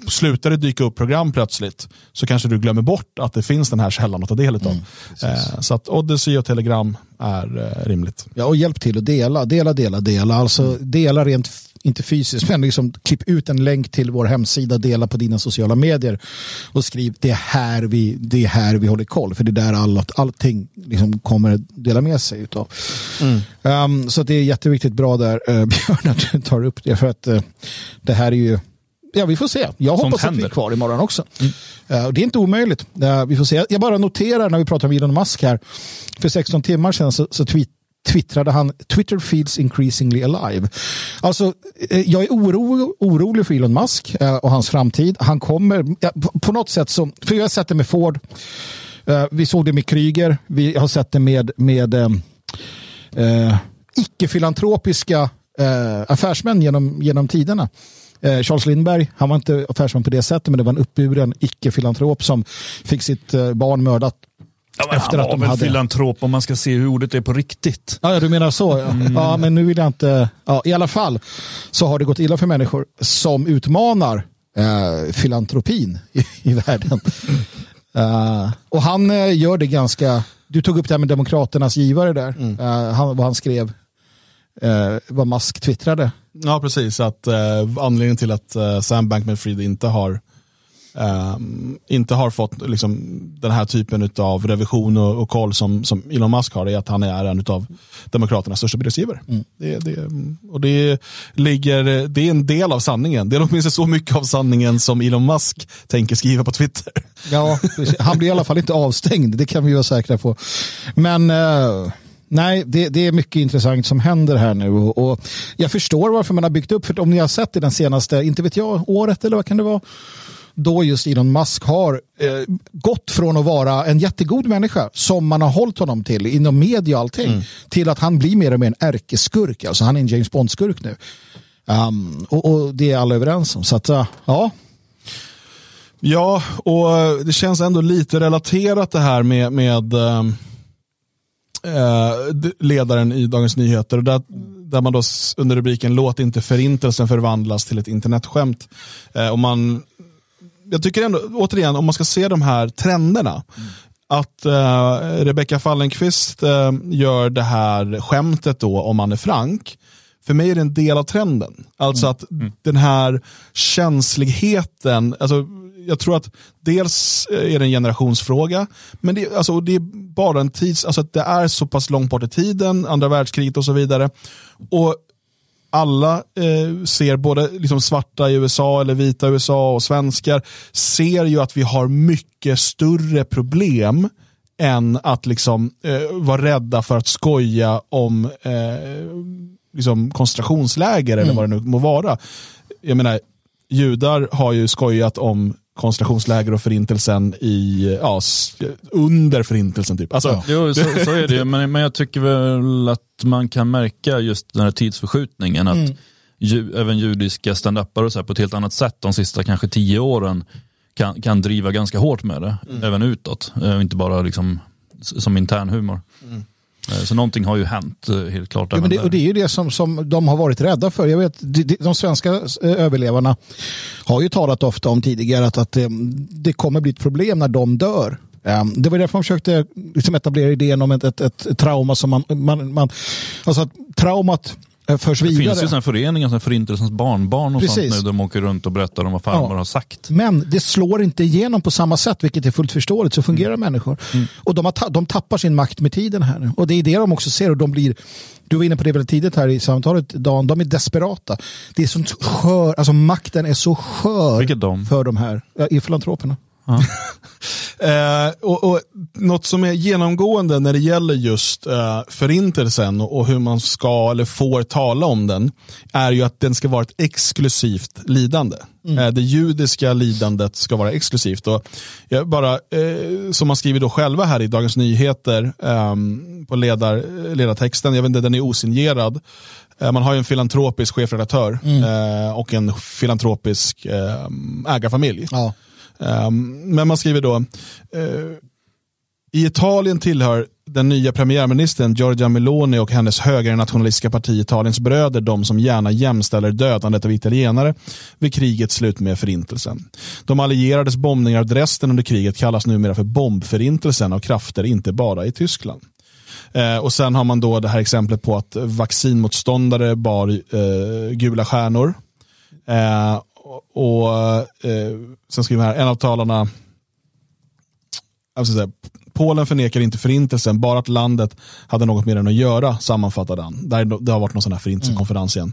slutar det dyka upp program plötsligt så kanske du glömmer bort att det finns den här källan att ta del av. Mm, eh, så att Odyssey och Telegram är eh, rimligt. Ja, och hjälp till att dela, dela, dela, dela. Alltså mm. dela rent, inte fysiskt, men liksom klipp ut en länk till vår hemsida, dela på dina sociala medier och skriv det är här vi, det är här vi håller koll, för det är där all, allting liksom kommer dela med sig utav. Mm. Um, så det är jätteviktigt bra där, uh, Björn, att du tar upp det, för att uh, det här är ju Ja, vi får se. Jag hoppas att vi är kvar imorgon också. Mm. Uh, det är inte omöjligt. Uh, vi får se. Jag bara noterar när vi pratar om Elon Musk här. För 16 timmar sedan så, så tweet, twittrade han Twitter feels increasingly alive. Alltså, eh, jag är oro, orolig för Elon Musk eh, och hans framtid. Han kommer, på, något sätt som för jag har sett det med Ford. Eh, vi såg det med Kryger. Vi har sett det med, med icke-filantropiska affärsmän genom, genom tiderna. Eh, Charles Lindberg, han var inte affärsman på det sättet, men det var en uppburen icke-filantrop som fick sitt barn mördat Ja, men efter han var väl hade... filantrop om man ska se hur ordet är på riktigt. Ja, du menar så. Ja. Mm. ja, men nu vill jag inte... Ja, I alla fall så har det gått illa för människor som utmanar eh, filantropin i, i världen. Uh, och han uh, gör det ganska... Du tog upp det här med Demokraternas givare där. Mm. Uh, han, vad han skrev eh, vad Musk twittrade. Ja, precis. Att, eh, anledningen till att eh, Sam Bankman-Fried inte har Um, inte har fått liksom, den här typen av revision och, och koll som, som Elon Musk har är att han är en av Demokraternas största bidragsgivare. Mm. Det, det, och det, ligger, det är en del av sanningen. Det är åtminstone så mycket av sanningen som Elon Musk tänker skriva på Twitter. Ja, han blir i alla fall inte avstängd, det kan vi vara säkra på. Men uh... Nej, det, det, är mycket intressant som händer här nu och, och, jag förstår varför man har byggt upp, för om ni har sett det den senaste, inte vet jag, året eller vad kan det vara, då just Elon Musk har eh, gått från att vara en jättegod människa som man har hållit honom till inom media och allting mm. till att han blir mer och mer en ärkeskurk. Alltså han är en James Bond-skurk nu. Um, och, och, det är alla överens om. Så att, uh, ja. Ja, och det känns ändå lite relaterat det här med, med uh, ledaren i Dagens Nyheter. Där, där man då under rubriken Låt inte förintelsen förvandlas till ett internetskämt. Uh, och man jag tycker ändå, återigen, om man ska se de här trenderna, mm. att uh, Rebecca Fallenkvist uh, gör det här skämtet då om Anne Frank, för mig är det en del av trenden. Alltså mm. att mm. den här känsligheten, alltså, jag tror att dels är det en generationsfråga, men det, alltså, det är bara en tids, alltså att det är så pass långt bort i tiden, andra världskriget och så vidare. Och alla eh, ser, både liksom svarta i USA eller vita i USA och svenskar, ser ju att vi har mycket större problem än att liksom eh, vara rädda för att skoja om eh, liksom koncentrationsläger mm. eller vad det nu må vara. Jag menar, judar har ju skojat om koncentrationsläger och förintelsen i, ja, under förintelsen. Typ. Alltså, ja. Jo, så, så, är det men, men jag tycker väl att man kan märka just den här tidsförskjutningen. Att mm. ju, även judiska standupare så här, på ett helt annat sätt de sista kanske tio åren kan, kan driva ganska hårt med det, mm. även utåt. Eh, inte bara liksom som intern humor. Mm. Eh, så någonting har ju hänt eh, helt klart. Ja, det, och det är ju det som, som de har varit rädda för. Jag vet, de, de svenska eh, överlevarna har ju talat ofta om tidigare att, att det, det kommer bli ett problem när de dör. Det var därför man försökte liksom etablera idén om ett, ett, ett trauma som man, man, man alltså att traumat förs vidare. Det finns ju föreningar som Förintelsens barnbarn och Precis. sånt nu. De åker runt och berättar om vad farmor ja. har sagt. Men det slår inte igenom på samma sätt, vilket är fullt förståeligt. Så fungerar mm. människor. Mm. Och de, har, de tappar sin makt med tiden här. Och det är det de också ser. Och de blir, du var inne på det väldigt tidigt här i samtalet, Dan. De är desperata. Det är sånt skör, alltså makten är så skör de? för de här, i filantroperna. eh, och, och, något som är genomgående när det gäller just eh, förintelsen och, och, hur man ska eller får tala om den är ju att den ska vara ett exklusivt lidande. Mm. Eh, det judiska lidandet ska vara exklusivt. Och jag bara, eh, som man skriver då själva här i Dagens Nyheter ehm, på ledar, ledartexten, jag vet inte, den är osignerad. Eh, man har ju en filantropisk chefredaktör mm. Eh, och en filantropisk ehm, ägarfamilj. Ja. Ehm, men man skriver då, eh, i Italien tillhör den nya premiärministern Giorgia Meloni och hennes högernationalistiska parti Italiens bröder de som gärna jämställer dödandet av italienare vid krigets slut med förintelsen. De allierades bombningar av Dresden under kriget kallas numera för bombförintelsen av krafter inte bara i Tyskland. Eh, och sen har man då det här exemplet på att vaccinmotståndare bar eh, gula stjärnor. Eh, och eh, sen skriver här, en av talarna, säga, Polen förnekar inte förintelsen, bara att landet hade något med den att göra, sammanfattade han. Det har varit någon sån här förintelsekonferens igen.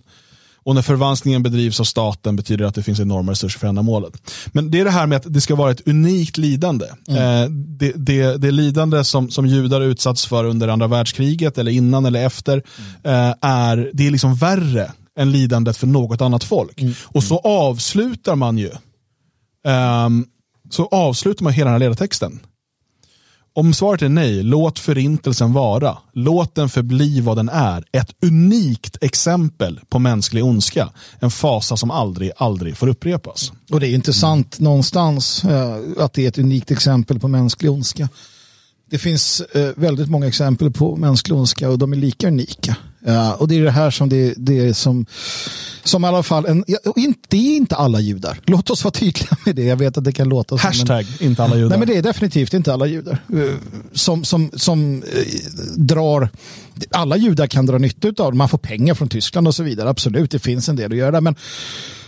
Och när förvanskningen bedrivs av staten betyder det att det finns enorma resurser för ändamålet. Men det är det här med att det ska vara ett unikt lidande. Mm. Eh, det, det, det lidande som, som judar utsatts för under andra världskriget eller innan eller efter mm. eh, är, det är liksom värre än lidandet för något annat folk. Mm. Och så avslutar man ju um, så avslutar man hela den här ledartexten. Om svaret är nej, låt förintelsen vara. Låt den förbli vad den är. Ett unikt exempel på mänsklig ondska. En fasa som aldrig, aldrig får upprepas. Och det är intressant mm. någonstans uh, att det är ett unikt exempel på mänsklig ondska. Det finns uh, väldigt många exempel på mänsklig ondska och de är lika unika. Uh, och det är det här som det, det är som, som i alla fall, en, ja, inte, det är inte alla judar. Låt oss vara tydliga med det. Jag vet att det kan låta som. Hashtag men, inte alla judar. Nej men det är definitivt inte alla judar. Uh, som som, som uh, drar, alla judar kan dra nytta av det. Man får pengar från Tyskland och så vidare. Absolut, det finns en del att göra där. Men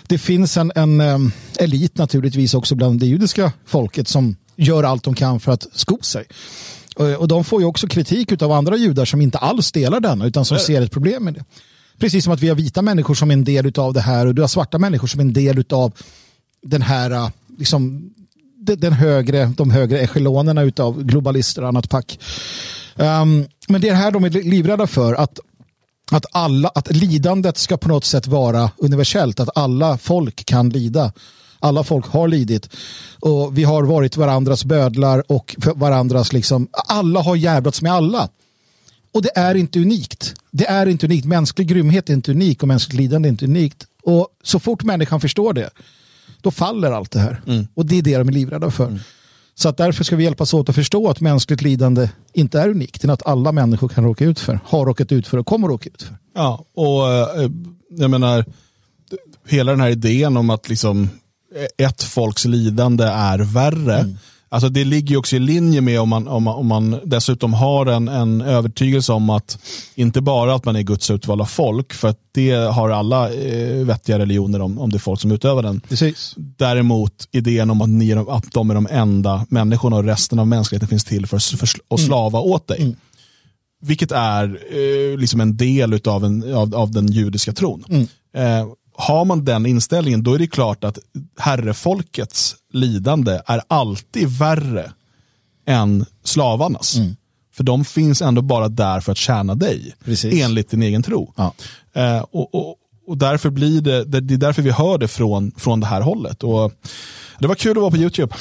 det finns en, en um, elit naturligtvis också bland det judiska folket som gör allt de kan för att sko sig. Och de får ju också kritik av andra judar som inte alls delar denna utan som ser ett problem med det. Precis som att vi har vita människor som är en del av det här och du har svarta människor som är en del av den här liksom, den högre, de högre echelonerna av globalister och annat pack. Um, men det är här de är livrädda för att att, alla, att lidandet ska på något sätt vara universellt, att alla folk kan lida. Alla folk har lidit och vi har varit varandras bödlar och varandras liksom, alla har jävlats med alla. Och det är inte unikt. Det är inte unikt. Mänsklig grymhet är inte unik och mänskligt lidande är inte unikt. Och så fort människan förstår det, då faller allt det här. Mm. Och det är det de är livrädda för. Mm. Så att därför ska vi hjälpas åt att förstå att mänskligt lidande inte är unikt, utan att alla människor kan råka ut för, har råkat ut för och kommer råka ut för. Ja, och eh, jag menar, hela den här idén om att liksom ett folks lidande är värre. Mm. Alltså det ligger också i linje med om man, om man, om man dessutom har en, en övertygelse om att inte bara att man är Guds utvalda folk, för att det har alla eh, vettiga religioner om, om det är folk som utövar den. Precis. Däremot idén om att, ni, att de är de enda människorna och resten av mänskligheten finns till för, för att mm. slava mm. åt dig. Mm. Vilket är eh, liksom en del utav en, av, av den judiska tron. Mm. Eh, har man den inställningen då är det klart att herrefolkets lidande är alltid värre än slavarnas. Mm. För de finns ändå bara där för att tjäna dig, Precis. enligt din egen tro. Ja. Eh, och, och, och, därför blir det, det, är därför vi hör det från, från det här hållet. Och det var kul att vara på YouTube.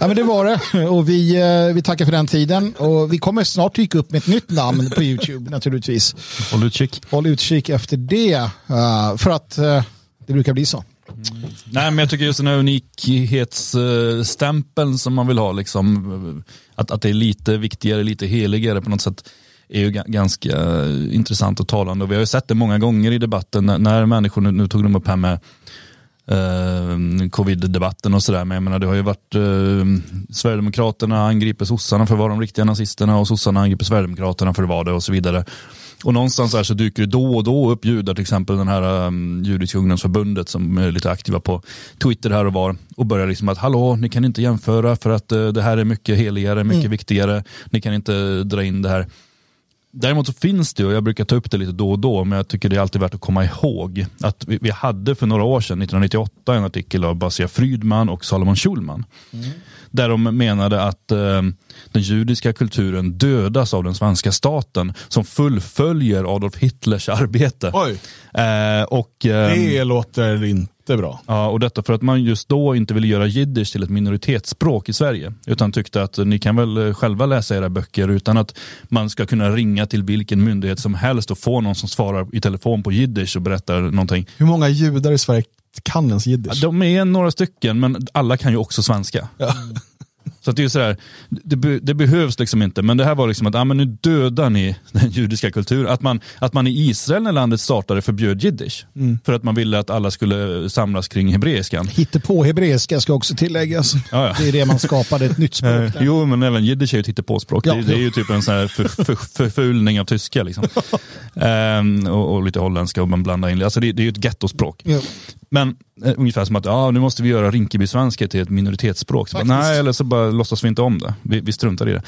Ja, men det var det. Och vi, eh, vi tackar för den tiden. Och vi kommer snart dyka upp med ett nytt namn på YouTube naturligtvis. Håll utkik. Håll utkik efter det. Uh, för att uh, det brukar bli så. Mm. Nej, men jag tycker just den här unikhetsstämpeln som man vill ha, liksom, att, att det är lite viktigare, lite heligare på något sätt är ju ganska intressant och talande. Och vi har ju sett det många gånger i debatten när, när människor, nu, nu tog de upp här med eh, covid-debatten och sådär, men jag menar det har ju varit eh, Sverigedemokraterna angriper sossarna för att vara de riktiga nazisterna och sossarna angriper Sverigedemokraterna för att vara det och så vidare. Och någonstans där så dyker det då och då upp judar, till exempel den här um, Judiska ungdomsförbundet som är lite aktiva på Twitter här och var och börjar liksom att hallå, ni kan inte jämföra för att uh, det här är mycket heligare, mycket mm. viktigare, ni kan inte dra in det här. Däremot så finns det, och jag brukar ta upp det lite då och då, men jag tycker det är alltid värt att komma ihåg att vi, vi hade för några år sedan, 1998, en artikel av Basia Frydman och Salomon Schulman. Mm. Där de menade att eh, den judiska kulturen dödas av den svenska staten som fullföljer Adolf Hitlers arbete. Oj. Eh, och, eh, det låter inte bra. Ja, och detta för att man just då inte ville göra jiddisch till ett minoritetsspråk i Sverige. Utan tyckte att ni kan väl själva läsa era böcker utan att man ska kunna ringa till vilken myndighet som helst och få någon som svarar i telefon på jiddisch och berättar någonting. Hur många judar i Sverige kan ens jiddisch? de är några stycken, men alla kan ju också svenska. Ja. Så det är sådär, det, det, behövs liksom inte, men det här var liksom att ah, men nu dödar ni den judiska kulturen. Att man, att man i Israel när landet startade förbjöd jiddisch. Mm. För att man ville att alla skulle samlas kring hebreiskan. på hebreiska ska också tilläggas. Ja, ja. Det är det man skapade, ett nytt språk. Där. jo, men även jiddisch är ju ett hittepåspråk. Ja, det, det, är ju typ en sån här för, för, förfulning av tyska. Liksom. ehm, och, och, lite holländska och man blandar in, alltså det, det är ju ett gettospråk. Men eh, ungefär som att ja, nu måste vi göra Rinkeby-svenska till ett minoritetsspråk. Så bara, nej, eller så bara låtsas vi inte om det. Vi, vi struntar i det.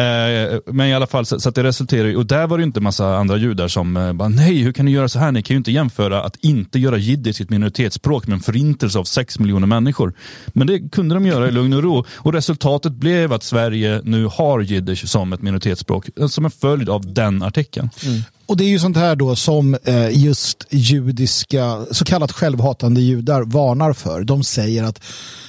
Eh, men i alla fall, så, så, att det resulterar i, och där var det inte massa andra judar som eh, bara, nej, hur kan ni göra så här? Ni kan ju inte jämföra att inte göra jiddisch till ett minoritetsspråk med en förintelse av sex miljoner människor. Men det kunde de göra i lugn och ro. Och resultatet blev att Sverige nu har jiddisch som ett minoritetsspråk, eh, som en följd av den artikeln. Mm. Och det är ju sånt här då som eh, just judiska, så kallat självhatande judar varnar för. De säger att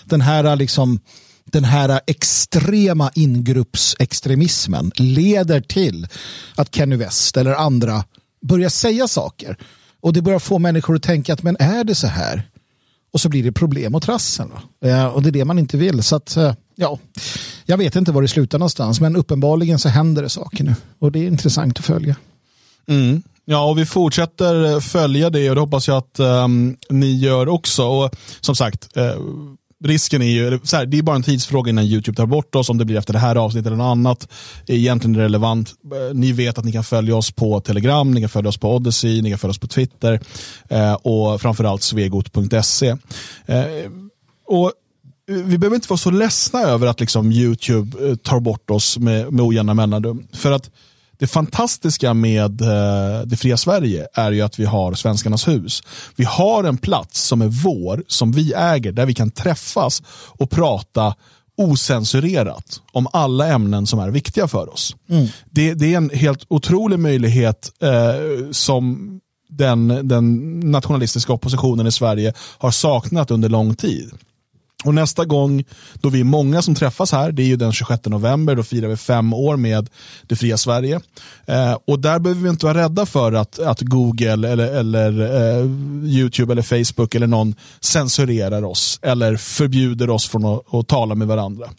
den här liksom den här extrema ingruppsextremismen leder till att Kenny West eller andra börjar säga saker. Och det börjar få människor att tänka att men är det så här? Och så blir det problem och trassel. Eh, och det är det man inte vill. Så att, eh, ja, jag vet inte var det slutar någonstans men uppenbarligen så händer det saker nu. Och det är intressant att följa. Mm. Ja, och vi fortsätter eh, följa det och det hoppas jag att um, ni gör också. Och som sagt, eh, risken är ju, så här, det är bara en tidsfråga innan YouTube tar bort oss, om det blir efter det här avsnittet eller något annat. är egentligen relevant. Eh, ni vet att ni kan följa oss på Telegram, ni kan följa oss på Odyssey, ni kan följa oss på Twitter eh, och framförallt svegot.se. Eh, och eh, vi behöver inte vara så ledsna över att liksom YouTube tar bort oss med, med ojämna mellanrum. För att det fantastiska med eh, det fria Sverige är ju att vi har Svenskarnas hus. Vi har en plats som är vår, som vi äger, där vi kan träffas och prata osensurerat om alla ämnen som är viktiga för oss. Mm. Det, det, är en helt otrolig möjlighet eh, som den, den nationalistiska oppositionen i Sverige har saknat under lång tid. Och nästa gång då vi är många som träffas här, det är ju den 26 november, då firar vi fem år med det fria Sverige. Eh, och där behöver vi inte vara rädda för att, att Google eller, eller eh, YouTube eller Facebook eller någon censurerar oss eller förbjuder oss från att, att tala med varandra.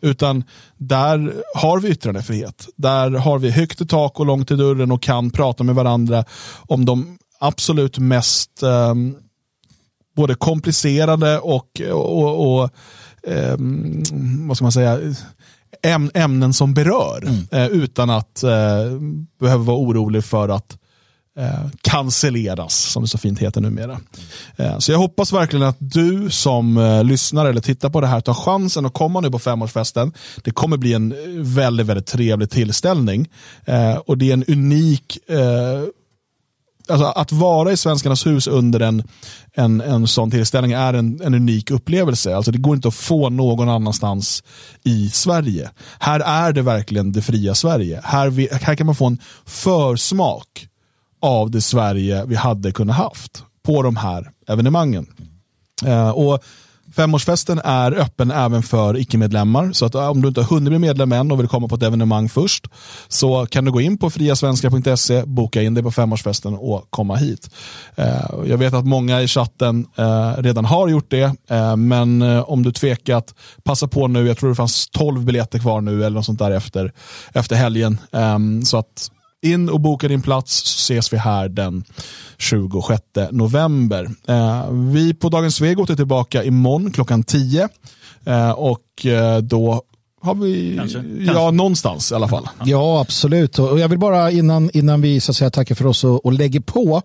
Utan där har vi yttrandefrihet. Där har vi högt i tak och långt i dörren och kan prata med varandra om de absolut mest um, både komplicerade och, och, och eh, vad ska man säga, äm, ämnen som berör. Mm. Eh, utan att eh, behöva vara orolig för att eh, cancelleras, som det så fint heter numera. Eh, så jag hoppas verkligen att du som eh, lyssnar eller tittar på det här tar chansen att komma nu på femårsfesten. Det kommer bli en väldigt, väldigt trevlig tillställning. Eh, och det är en unik eh, alltså att vara i Svenskarnas hus under en, en, en sån tillställning är en, en unik upplevelse. Alltså det går inte att få någon annanstans i Sverige. Här är det verkligen det fria Sverige. Här, vi, här kan man få en försmak av det Sverige vi hade kunnat haft på de här evenemangen. Uh, och Femårsfesten är öppen även för icke-medlemmar. Så att om du inte har hunnit bli medlem än och vill komma på ett evenemang först så kan du gå in på friasvenskar.se, boka in dig på femårsfesten och komma hit. Eh, jag vet att många i chatten eh, redan har gjort det, eh, men om du tvekat, passa på nu. Jag tror det fanns 12 biljetter kvar nu eller något sånt där efter, efter helgen. Ehm, så att in och boka din plats så ses vi här den 26 november. Eh, vi på Dagens Svegot är tillbaka imorgon klockan 10 eh, och eh, då har vi, kanske, ja kanske. någonstans i alla fall. Ja absolut och jag vill bara innan, innan vi så att säga tackar för oss och, och lägger på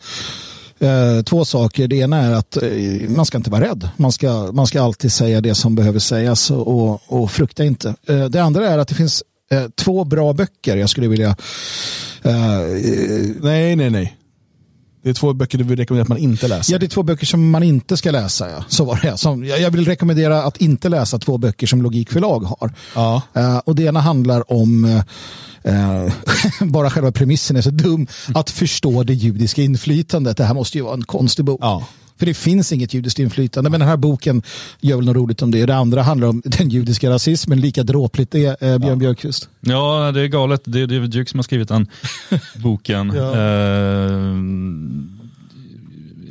Eh, två saker. Det ena är att eh, man ska inte vara rädd. Man ska, man ska alltid säga det som behöver sägas och, och frukta inte. Eh, det andra är att det finns eh, två bra böcker jag skulle vilja Uh, nej, nej, nej. Det är två böcker du vill rekommendera att man inte läser. Ja, det är två böcker som man inte ska läsa. Ja. Så var det. Som, jag vill rekommendera att inte läsa två böcker som Logikförlag har. Ja. Uh, och det ena handlar om uh, bara själva premissen är så dum. Att förstå det judiska inflytandet. Det här måste ju vara en konstig bok. Ja. För det finns inget judiskt inflytande. Men den här boken gör väl något roligt om det. Det andra handlar om den judiska rasismen. Lika dråpligt det är, eh, Björn ja. Björkqvist. Ja, det är galet. Det är David Duke som har skrivit den boken. ja. uh,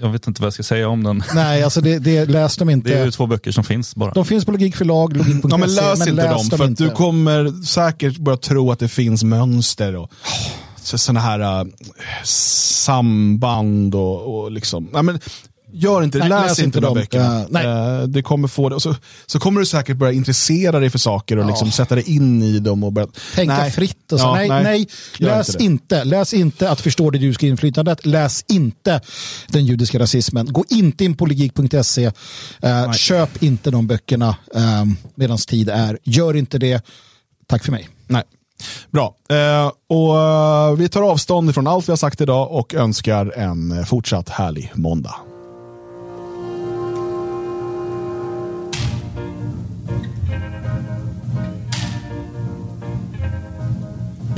jag vet inte vad jag ska säga om den. Nej, alltså det, det läs dem inte. Det är ju två böcker som finns bara. De finns på Logikförlag, logik.se. Ja, men läs men inte läs dem, för inte. du kommer säkert börja tro att det finns mönster och sådana här uh, samband och, och liksom. Nej, men Gör inte det, läs, läs, inte de böckerna. Uh, det kommer få det. Så, så kommer du säkert börja intressera dig för saker och ja. liksom sätta dig in i dem. Och börja, Tänka nej. fritt. Och så. Ja, nej, nej, nej. läs inte, inte, Läs inte att förstå det judiska inflytandet. Läs inte den judiska rasismen. Gå inte in på logik.se. Uh, köp inte de böckerna uh, medan tid är. Gör inte det. Tack för mig. Nej. Bra. Eh, och Vi tar avstånd från allt vi har sagt idag och önskar en fortsatt härlig måndag.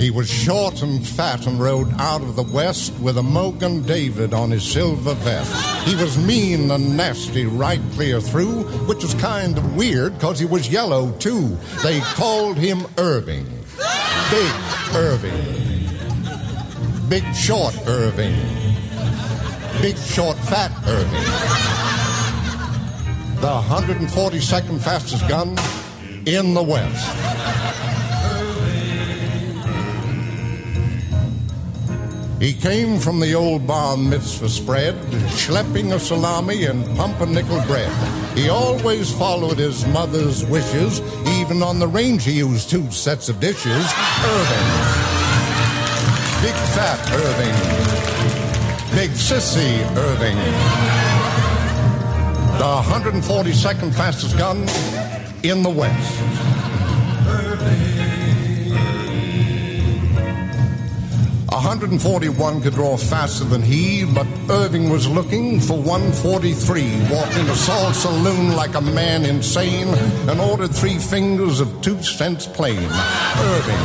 He was short and fat and rode out of the west with a Mogan David on his silver vest. He was mean and nasty right clear through, which was kind of weird because he was yellow too. They called him Irving. Big Irving. Big short Irving. Big short fat Irving. The 142nd fastest gun in the West. He came from the old bar mitzvah spread, schlepping a salami and pumpernickel bread. He always followed his mother's wishes. Even on the range, he used two sets of dishes. Irving. Big fat Irving. Big sissy Irving. The 142nd fastest gun in the West. 141 could draw faster than he, but Irving was looking for 143. Walked into Saul's saloon like a man insane and ordered three fingers of two cents plain. Irving.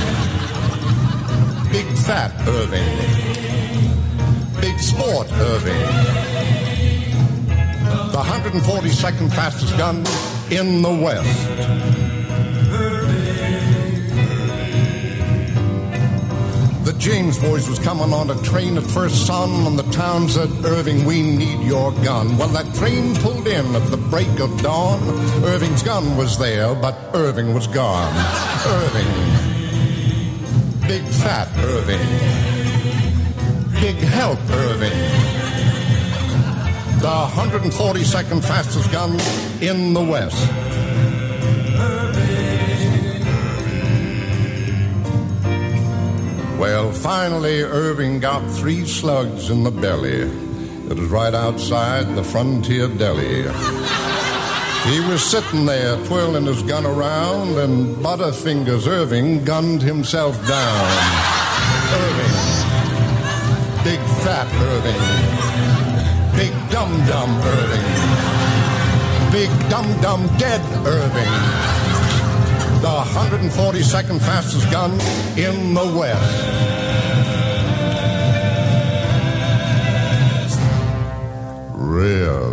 Big fat Irving. Big sport Irving. The 142nd fastest gun in the West. James boys was coming on a train at first sun, and the town said, Irving, we need your gun. Well, that train pulled in at the break of dawn. Irving's gun was there, but Irving was gone. Irving. Big fat Irving. Big help Irving. The 142nd fastest gun in the West. Well, finally, Irving got three slugs in the belly. It was right outside the frontier deli. He was sitting there twirling his gun around, and Butterfingers Irving gunned himself down. Irving. Big fat Irving. Big dum dum Irving. Big dum dum dead Irving the 142nd fastest gun in the West. Really?